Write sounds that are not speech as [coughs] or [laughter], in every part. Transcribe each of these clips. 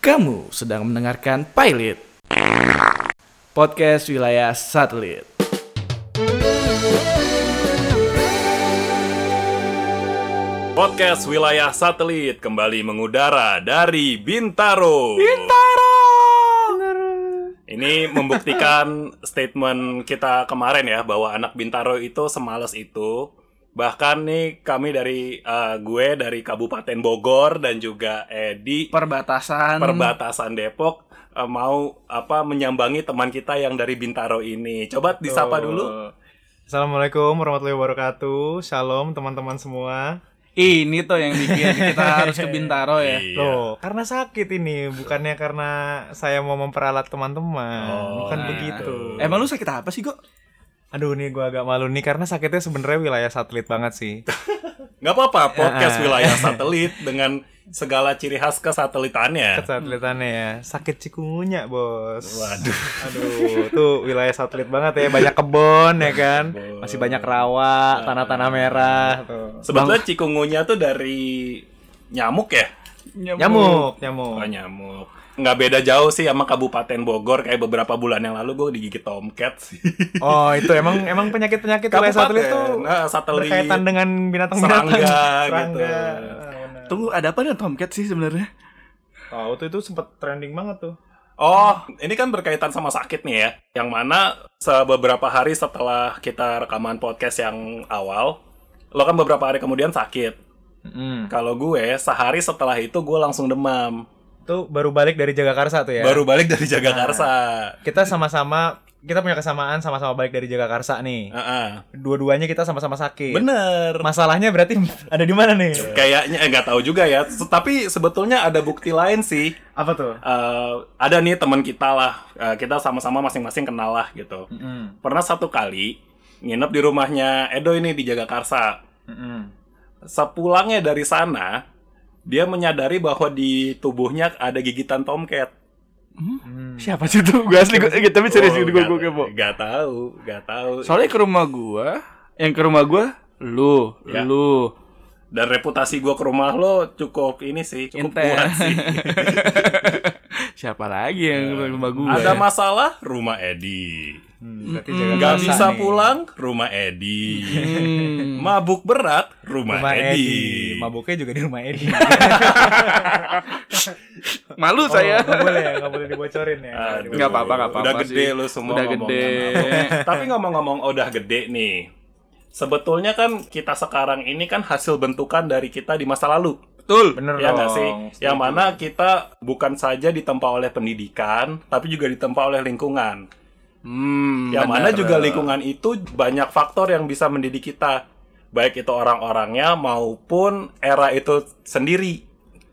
Kamu sedang mendengarkan Pilot Podcast Wilayah Satelit Podcast Wilayah Satelit kembali mengudara dari Bintaro. Bintaro Ini membuktikan [laughs] statement kita kemarin ya bahwa anak Bintaro itu semales itu. Bahkan nih kami dari eh, gue dari Kabupaten Bogor dan juga Edi Perbatasan perbatasan Depok eh, mau apa menyambangi teman kita yang dari Bintaro ini. Coba disapa dulu. Assalamualaikum warahmatullahi wabarakatuh. Shalom teman-teman semua. Ini tuh yang bikin kita harus ke Bintaro ya [laughs] Iya. Loh, karena sakit ini, bukannya karena saya mau memperalat teman-teman. Oh, Bukan nah. begitu. Emang lu sakit apa sih kok? Aduh, nih gua agak malu nih karena sakitnya sebenarnya wilayah satelit banget sih. [laughs] Nggak apa-apa, podcast Ah. wilayah satelit dengan segala ciri khas kesatelitannya. Kesatelitannya ya, sakit cikungunya, Bos. Waduh. Aduh, tuh wilayah satelit banget ya, banyak kebon ya kan. Kebon. Masih banyak rawa, tanah-tanah merah tuh. Sebetulnya cikungunya tuh dari nyamuk ya? Nyamuk, nyamuk. Oh, nyamuk. Nggak beda jauh sih sama Kabupaten Bogor kayak beberapa bulan yang lalu gue digigit tomcat sih. Oh, itu emang emang penyakit-penyakit wilayah satelit tuh nah, satelit berkaitan dengan binatang-binatang serangga gitu. Serangga. Ah, benar. Tunggu ada apa dengan Tomcat sih sebenarnya? Tahu tuh itu sempat trending banget tuh. Oh, ini kan berkaitan sama sakit nih ya. Yang mana beberapa hari setelah kita rekaman podcast yang awal, lo kan beberapa hari kemudian sakit. Kalau gue sehari setelah itu gue langsung demam. Itu baru balik dari Jagakarsa tuh ya. Baru balik dari Jagakarsa. kita sama-sama kita punya kesamaan sama-sama balik dari Jagakarsa nih. Heeh. Dua-duanya kita sama-sama sakit. Bener. Masalahnya berarti [laughs] ada di mana nih? Kayaknya eh, nggak tahu juga ya. Tapi sebetulnya ada bukti lain sih. Apa tuh? Eh, ada nih teman kita lah. Eh, kita sama-sama masing-masing kenal lah gitu. Mm. Pernah satu kali nginep di rumahnya Edo ini di Jagakarsa. Mm-mm. Sepulangnya dari sana, dia menyadari bahwa di tubuhnya ada gigitan tomcat. Mm. Siapa sih tuh? Gue asli gue tapi serius Oh, gue gue kepo. nggak tahu, nggak tahu. Soalnya ke rumah gua, yang ke rumah gua lu, Ya. lu. Dan reputasi gua ke rumah lo cukup ini sih, cukup Intens. kuat sih. [laughs] Siapa lagi yang ke rumah gua? Ada ya? masalah, rumah Edi. Hmm, berarti Nggak bisa nih. pulang, rumah Edi. Hmm. Mabuk berat, rumah, Rumah Edi. Edi. Mabuknya juga di rumah Edi. [laughs] Malu Oh, saya. nggak boleh, nggak boleh dibocorin ya. Aduh, Nggak apa-apa, nggak apa-apa Udah gede sih. lu semua Udah ngomongnya. gede. Tapi ngomong-ngomong udah gede nih. Sebetulnya kan kita sekarang ini kan hasil bentukan dari kita di masa lalu. Betul. Bener Ya dong. nggak sih? setuju. Yang mana kita bukan saja ditempa oleh pendidikan, tapi juga ditempa oleh lingkungan. Hmm, yang benar. mana juga lingkungan itu banyak faktor yang bisa mendidik kita. Baik itu orang-orangnya maupun era itu sendiri.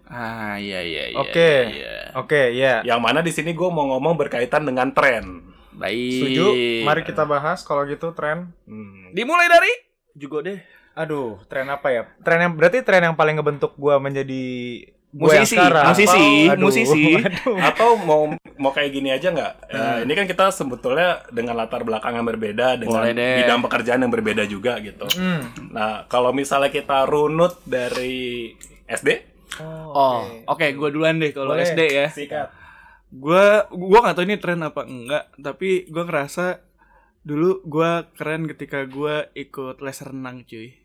Ah, iya iya iya. Oke. iya. Oke, ya. Yang mana di sini gue mau ngomong berkaitan dengan tren. Baik. Setuju? Mari kita bahas kalau gitu tren. Hmm. Dimulai dari juga deh. Aduh, tren apa ya? Tren yang berarti tren yang paling ngebentuk gua menjadi gua Musisi, sekarang. musisi, Aduh, musisi. [laughs] aduh. Atau mau mau kayak gini aja nggak? Eh, Hmm. ini kan kita sebetulnya dengan latar belakang yang berbeda, dengan bidang pekerjaan yang berbeda juga gitu. Hmm. Nah, kalau misalnya kita runut dari SD, Oh, oke, gua duluan deh kalau. SD ya. sikat. Gua gua nggak tahu ini tren apa enggak, tapi gua ngerasa dulu gua keren ketika gua ikut les renang, cuy.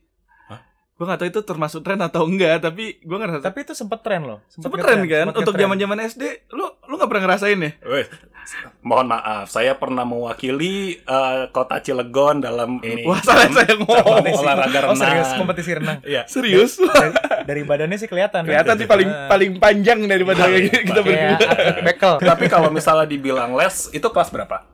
Hah? Gua nggak tahu itu termasuk tren atau enggak, tapi gua ngerasa Tapi itu sempet tren loh. sempet tren kan sempet untuk ngetren. zaman-zaman SD. Lu lu nggak pernah ngerasain ya? Weh, mohon maaf, saya pernah mewakili eh, kota Cilegon dalam ini. Wah, salah saya ngomong. Olahraga Oh serius renang. kompetisi renang. Iya. Serius? [laughs] Dari, dari badannya sih kelihatan. Kelihatan sih paling paling panjang daripada Paling [laughs] kita panjang. berdua. Kayak bekel. Tapi kalau misalnya dibilang les, itu kelas berapa?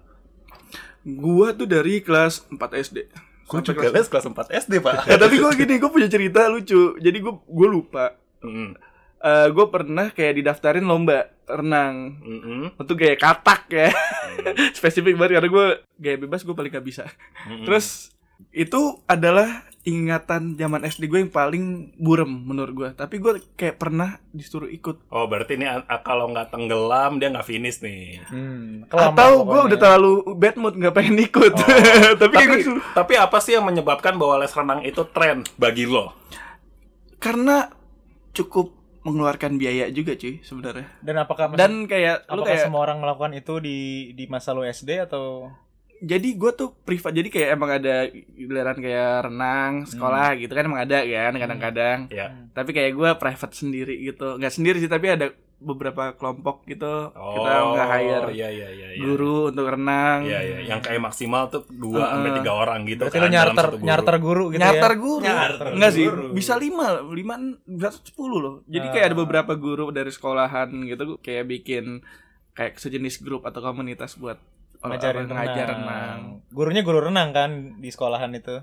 Gua tuh dari kelas 4 SD. Gue juga kelas- les kelas 4 SD, Pak. Ya, [laughs] tapi gue gini, gue punya cerita lucu. Jadi gue gue lupa. Mm, Eh gue pernah kayak didaftarin lomba renang mm, mm, untuk gaya katak ya. [laughs] Spesifik banget karena gue gaya bebas gue paling gak bisa. mm. Terus itu adalah ingatan zaman SD gue yang paling burem menurut gue. Tapi gue kayak pernah disuruh ikut. Oh, berarti ini ah, kalau nggak tenggelam dia nggak finish nih. Hmm, Atau gue udah terlalu bad mood gak pengen ikut. Oh. [laughs] tapi tapi, gue tapi apa sih yang menyebabkan bahwa les renang itu tren bagi lo? Karena cukup mengeluarkan biaya juga cuy sebenarnya. Dan apakah Dan kayak lu apakah kayak semua orang melakukan itu di di masa lu SD atau? Jadi gue tuh privat jadi kayak emang ada giliran kayak renang sekolah gitu kan emang ada kan kadang-kadang. Ya. tapi kayak gue private sendiri gitu. Nggak sendiri sih tapi ada beberapa kelompok gitu kita Oh, nggak hire iya iya iya. iya. guru untuk renang Iya iya, yang kayak maksimal tuh dua Heeh. sampai tiga orang gitu berarti kan lu nyarter guru. nyarter guru gitu nyarter ya? guru Nyarter enggak sih guru. bisa lima lima bisa sepuluh loh jadi Ah. kayak ada beberapa guru dari sekolahan gitu kayak bikin kayak sejenis grup atau komunitas buat ngajarin orang ngajar renang. renang Gurunya guru renang kan di sekolahan itu.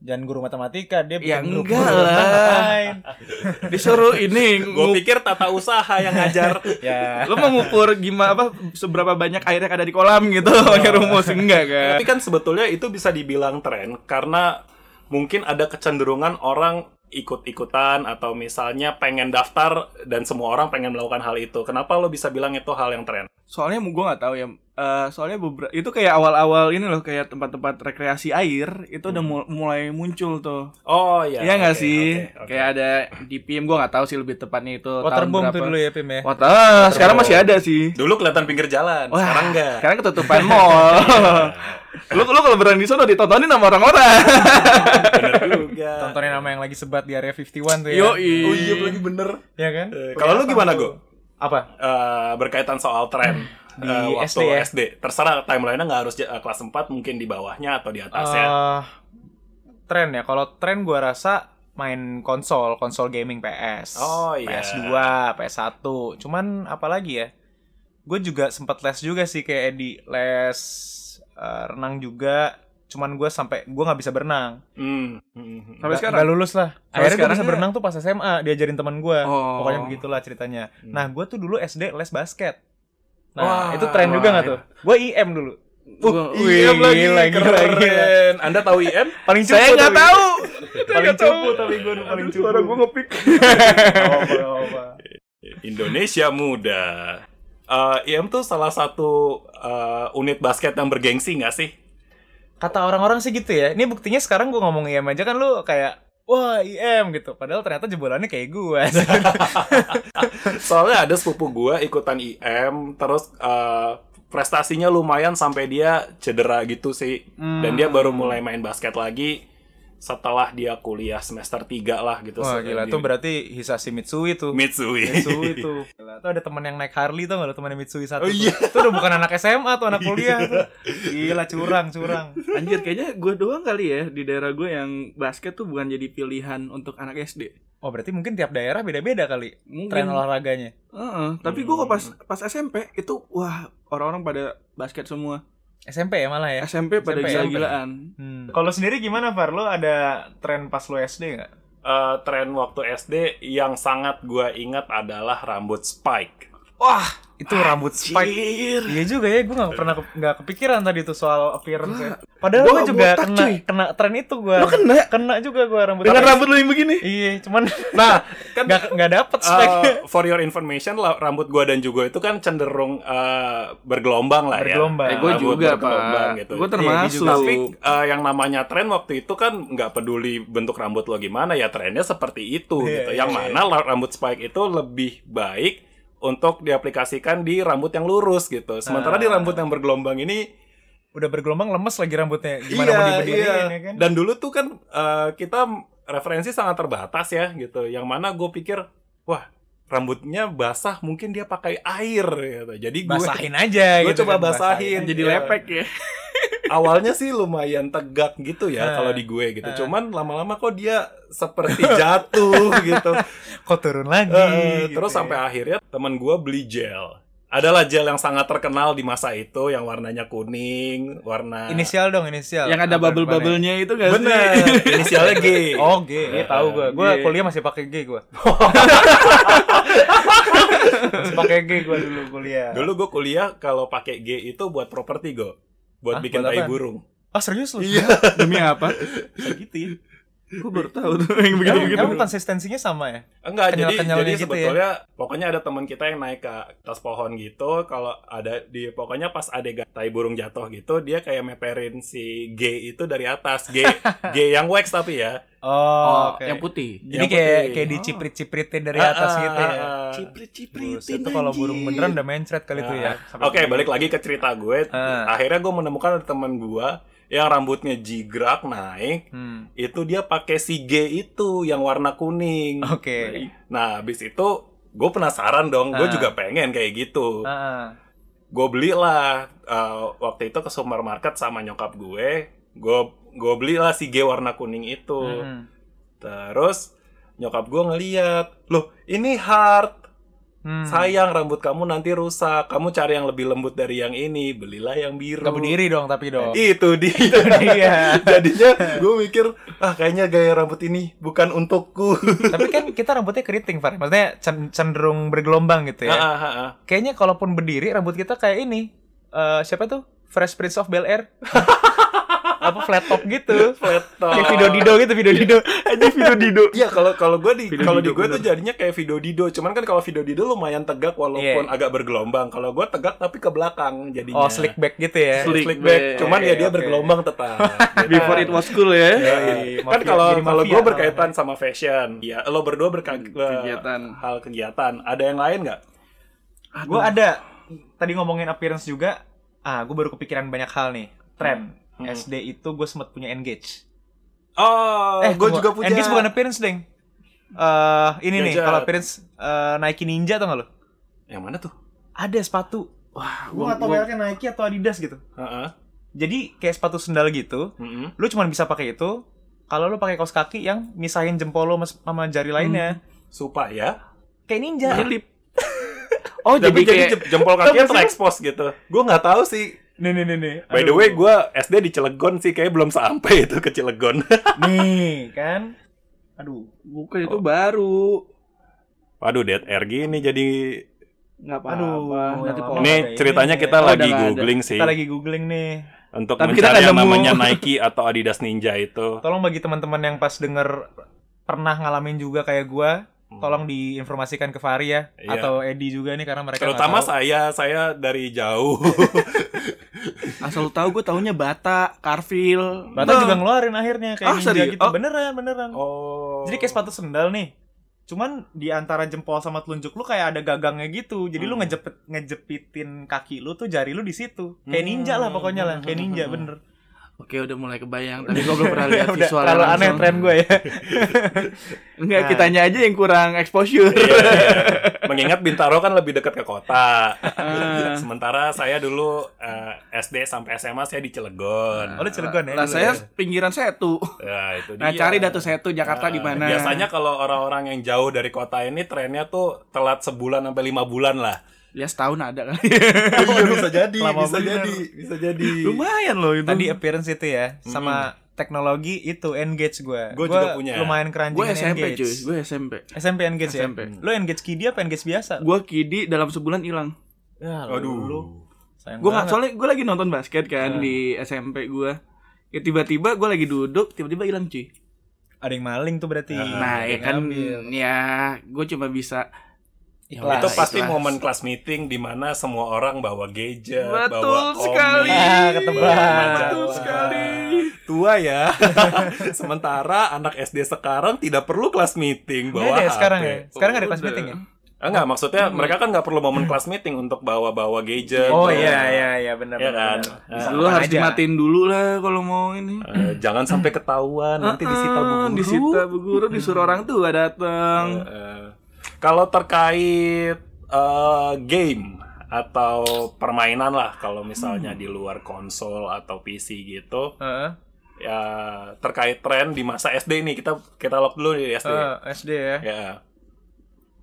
Jangan guru matematika, dia Ya enggak guru lah. [laughs] disuruh ini [laughs] Gue pikir tata usaha yang ngajar. [laughs] ya. lo mau ngukur gimana apa seberapa banyak air yang ada di kolam gitu pakai rumus enggak kan Tapi kan sebetulnya itu bisa dibilang tren karena mungkin ada kecenderungan orang ikut-ikutan atau misalnya pengen daftar dan semua orang pengen melakukan hal itu. Kenapa lo bisa bilang itu hal yang tren? soalnya gue nggak tahu ya Eh, soalnya beberapa itu kayak awal-awal ini loh kayak tempat-tempat rekreasi air itu udah mul- mulai muncul tuh Oh iya. Iya nggak oke, sih oke, oke. kayak ada di PM gue nggak taw sih lebih tepatnya itu Waterboom tahun tuh dulu ya, Pim ya. Water, ah, sekarang masih ada sih Dulu kelihatan pinggir jalan, Wah, sekarang enggak. sekarang ketutupan [laughs] mall lu lu kalau berani di sono ditontonin sama orang-orang Bener juga. Tontonin nama yang lagi sebat di area 51 tuh ya. Yoi. Oh iya lagi bener. Ya kan? Eh, Kalau lu gimana, Go? Apa? Eh, berkaitan soal tren Di eh, waktu SD ya? SD. Terserah timeline-nya nggak harus eh, kelas 4, mungkin di bawahnya atau di atasnya. Eh, tren ya. Kalau tren gua rasa main konsol, konsol gaming PS. Oh, iya. PS2, PS1. Cuman apalagi ya? Gue juga sempat les juga sih kayak di les eh, renang juga. Cuman gue sampai gue nggak bisa berenang. Hmm. hmm, hmm. Sampai Nggak- sekarang? nggak lulus lah. Akhirnya gue sekarang bisa berenang tuh pas SMA diajarin teman gue. Oh. Pokoknya begitulah ceritanya. Nah gue tuh dulu SD les basket. Nah Wah, itu tren juga nggak tuh? Gue IM dulu. Gua- IM lagi, gila, gila, keren. gila. Anda tahu IM? Paling cupu [laughs] saya nggak tahu Paling cupu tapi gue paling cupu. suara gue ngepik [laughs] Indonesia muda. Eh, IM tuh salah satu eh, unit basket yang bergengsi nggak sih? Kata orang-orang sih gitu ya. Ini buktinya sekarang gue ngomong IM aja kan lu kayak wah IM gitu. Padahal ternyata jebolannya kayak gue. [laughs] Soalnya ada sepupu gua ikutan IM, terus eh, prestasinya lumayan sampai dia cedera gitu sih. Dan dia baru mulai main basket lagi setelah dia kuliah semester 3 lah gitu. wah gila tuh berarti Hisashi Mitsui tuh. Mitsui. Mitsui [laughs] tuh. Gila, tuh ada teman yang naik Harley tuh nggak lo temannya Mitsui satu. Oh, tuh. iya. Itu udah bukan anak SMA tuh anak kuliah tuh. Gila curang curang. anjir kayaknya gue doang kali ya di daerah gue yang basket tuh bukan jadi pilihan untuk anak SD Oh berarti mungkin tiap daerah beda-beda kali Mungkin. tren olahraganya. Heeh, tapi gue kok pas pas SMP itu wah orang-orang pada basket semua SMP ya malah ya. SMP pada SMP, gila-gilaan Hmm. Kalau sendiri gimana Far? Lo ada tren pas lo SD nggak? Eh, tren waktu SD yang sangat gua ingat adalah rambut spike. Wah itu rambut spike. Anjir. Iya juga ya, gue gak pernah ke- nggak kepikiran tadi tuh soal appearance ya. Padahal Gua gue juga botak, kena cuy. kena tren itu gue. Lo kena Kena juga gue rambut. dengan rambut lu yang begini Iya, cuman [laughs] Nah, kan [laughs] nggak nggak dapet spek. eh, for your information, lah, rambut gua dan juga itu kan cenderung eh, bergelombang lah Bergelombang. ya. Eh, gue juga bergelombang pak gitu. gue Iya, termasuk juga Tapi eh, yang namanya tren waktu itu kan nggak peduli bentuk rambut lo gimana ya trennya seperti itu Iya, gitu. iya, Yang mana la- rambut spike itu lebih baik untuk diaplikasikan di rambut yang lurus gitu. Sementara di Ah. rambut yang bergelombang ini Udah bergelombang lemes lagi rambutnya. Gimana mau diberdiriin ya kan? Dan dulu tuh kan eh, kita referensi sangat terbatas ya gitu. Yang mana gue pikir, wah rambutnya basah mungkin dia pakai air gitu. Jadi gue Basahin aja [laughs] gue gitu. coba kan, basahin. jadi Iya. lepek ya [laughs] awalnya sih lumayan tegak gitu ya Ah. kalau di gue gitu. Ah. Cuman lama-lama kok dia seperti [laughs] jatuh gitu. Kok turun lagi? Eh, gitu terus ya. sampai akhirnya teman gue beli gel. Adalah gel yang sangat terkenal di masa itu yang warnanya kuning, warna Inisial dong, inisial. yang ada Apa bubble depannya? bubblenya itu gak Bener, sih [laughs] inisialnya G. Oh, G. Iya, tahu gue. Gue G. kuliah masih pakai G gue. [laughs] masih pakai G gue dulu kuliah. Dulu gue kuliah kalau pakai G itu buat properti gue, buat Hah, bikin buat tai burung. Ah, serius lu? Iya. demi apa [laughs] gitu ya. Gue baru tahu tuh yang Emang, begitu-begitu. emang konsistensinya sama ya? Enggak, jadi Kenyal-kenyalnya jadi gitu sebetulnya pokoknya ada teman kita yang naik ke atas pohon gitu, kalau ada di pokoknya pas adegan tai burung jatuh gitu, dia kayak meperin si G itu dari atas, G [laughs] G yang wax tapi ya. Oh, Oh, oke. yang putih. Jadi Yang kayak putih. kayak diciprit-cipritin dari atas Ah, gitu ah, ya. ah. Ciprit-cipritin. Buset, itu kalau burung beneran udah mencret kali itu ya. Nah, Oke, balik lagi ke cerita gue. Ah. Akhirnya gue menemukan ada teman gue yang rambutnya jigrak naik, Hmm. itu dia pakai si G itu yang warna kuning. Oke. Nah, habis itu gue penasaran dong, gue Ah. juga pengen kayak gitu. Ah. gue belilah eh, waktu itu ke supermarket sama nyokap gue gue gue belilah si G warna kuning itu Hmm. terus nyokap gue ngeliat loh ini hard Hmm. sayang rambut kamu nanti rusak kamu cari yang lebih lembut dari yang ini belilah yang biru Gak berdiri dong tapi dong. itu [laughs] dia Iya. [laughs] jadinya gue mikir ah kayaknya gaya rambut ini bukan untukku [laughs] tapi kan kita rambutnya keriting, Far. Maksudnya cen- cenderung bergelombang gitu ya. Ah, ah, ah. Kayaknya kalaupun berdiri rambut kita kayak ini. Eh siapa tuh? Fresh Prince of Bel Air. Apa flat top gitu. flat top. Kayak video Dido gitu, video Dido. Aja video Dido. Iya kalau kalau gue di Video kalau di Dido, gue tuh jadinya kayak video Dido, cuman kan kalau video Dido lumayan tegak walaupun Iya. agak bergelombang. Kalau gue tegak tapi ke belakang jadinya. Oh, slick back gitu ya. Slick Slick back. back. Cuman ya dia Oke. bergelombang tetap. [laughs] Before it was cool ya. Ya, Jadi kan mafia- kalau kalau gue berkaitan sama fashion, ya lo berdua berkaitan Kegiatan. hal kegiatan. Ada yang lain nggak? Gue ada tadi ngomongin appearance juga. Ah, gue baru kepikiran banyak hal nih. Tren. Hmm. SD itu gue sempat punya engage. Oh, gue tunggu. juga punya. Engage bukan appearance, Deng. Eh, ini nih, Gadget. kalau appearance eh, Nike Ninja tau gak lo? Yang mana tuh? Ada sepatu. Wah, Gue gua, gak tau gua, mereknya Nike atau Adidas gitu. Heeh. Jadi kayak sepatu sendal gitu. Mm-mm. Lu cuma bisa pakai itu kalau lu pakai kaos kaki yang misahin jempol lo sama jari lainnya. Supaya. Kayak ninja. Nyelip. [laughs] Oh, Tapi jadi jadi kayak jem- jempol kakinya [laughs] terekspos gitu. Gue nggak tahu sih. Nih nih nih nih. By the way, gue SD di Cilegon sih, kayak belum sampai itu ke Cilegon. [laughs] nih kan. Aduh. bukan itu baru. Waduh, dead air gini jadi. Enggak apa-apa. Aduh, Nanti Ini ceritanya ini. kita Oh, lagi nggak ada. googling sih Kita lagi googling nih. untuk Tapi kita mencari nggak yang nemu. namanya Nike atau Adidas Ninja itu. Tolong bagi teman-teman yang pas denger pernah ngalamin juga kayak gua, tolong diinformasikan ke Fahri ya Iya. atau Edi juga nih karena mereka Terutama nggak saya, saya dari jauh. [laughs] asal lu tahu gue taunya Bata, Carville. Bata juga ngeluarin akhirnya kayak Ah, ninja serius? gitu. Oh. Beneran, beneran. oh. Jadi kayak sepatu sendal nih. Cuman di antara jempol sama telunjuk lu kayak ada gagangnya gitu. Jadi lu Hmm. ngejepit ngejepitin kaki lu tuh jari lu di situ. Kayak Hmm. ninja lah pokoknya lah, kayak ninja Hmm. bener. Oke, udah mulai kebayang. Tapi gue belum pernah lihat [laughs] Udah visual terlalu aneh tren gue ya. [laughs] Enggak, Nah. kitanya aja yang kurang exposure. Iya, iya. [laughs] Mengingat Bintaro kan lebih dekat ke kota. Ah. Sementara saya dulu eh, SD sampai SMA saya di Cilegon. Oh, lu Cilegon ya? Lah dulu saya ya? pinggiran Setu. Ya, itu Nah, dia. cari datu Setu Jakarta Nah, di mana? Biasanya kalau orang-orang yang jauh dari kota ini trennya tuh telat sebulan sampai lima bulan lah. Ya setahun ada kali. iya bisa [laughs] jadi, Lama bisa bener. jadi, bisa jadi. Lumayan loh itu. Tadi appearance itu ya, sama teknologi itu engage gue. Gua juga punya. Lumayan keranjingan gue SMP engage. cuy, gue SMP. SMP engage ya. SMP. Lu engage kidi apa engage biasa? Gue kidi dalam sebulan hilang. Ya, Aduh. lu. Sayang Gue nggak banget. soalnya gue lagi nonton basket kan Nah. di SMP gue. Ya tiba-tiba gue lagi duduk, tiba-tiba hilang cuy. ada yang maling tuh berarti. Nah, Ada ya kan ngambil. ya gue cuma bisa Ikhlas. itu pasti ikhlas. momen kelas meeting di mana semua orang bawa gadget, Betul bawa komik. sekali. Ah, ketebak. majalah. Betul sekali. Tua ya. [laughs] Sementara anak SD sekarang tidak perlu kelas meeting Nggak bawa ada ya HP. sekarang ya? Sekarang ada kelas meeting ya? Ah, enggak, maksudnya mereka kan nggak perlu momen kelas meeting untuk bawa-bawa gadget. Oh bawa- iya iya iya benar benar, kan? Nah, Lu harus aja. dimatiin dulu lah kalau mau ini. Eh, jangan sampai ketahuan nanti disita bu Ah, guru. Disita bu guru disuruh orang tua datang. Eh, kalau terkait eh, game atau permainan lah kalau misalnya di luar konsol atau PC gitu Heeh. ya terkait tren di masa SD ini kita kita lock dulu di SD Eh, SD ya. ya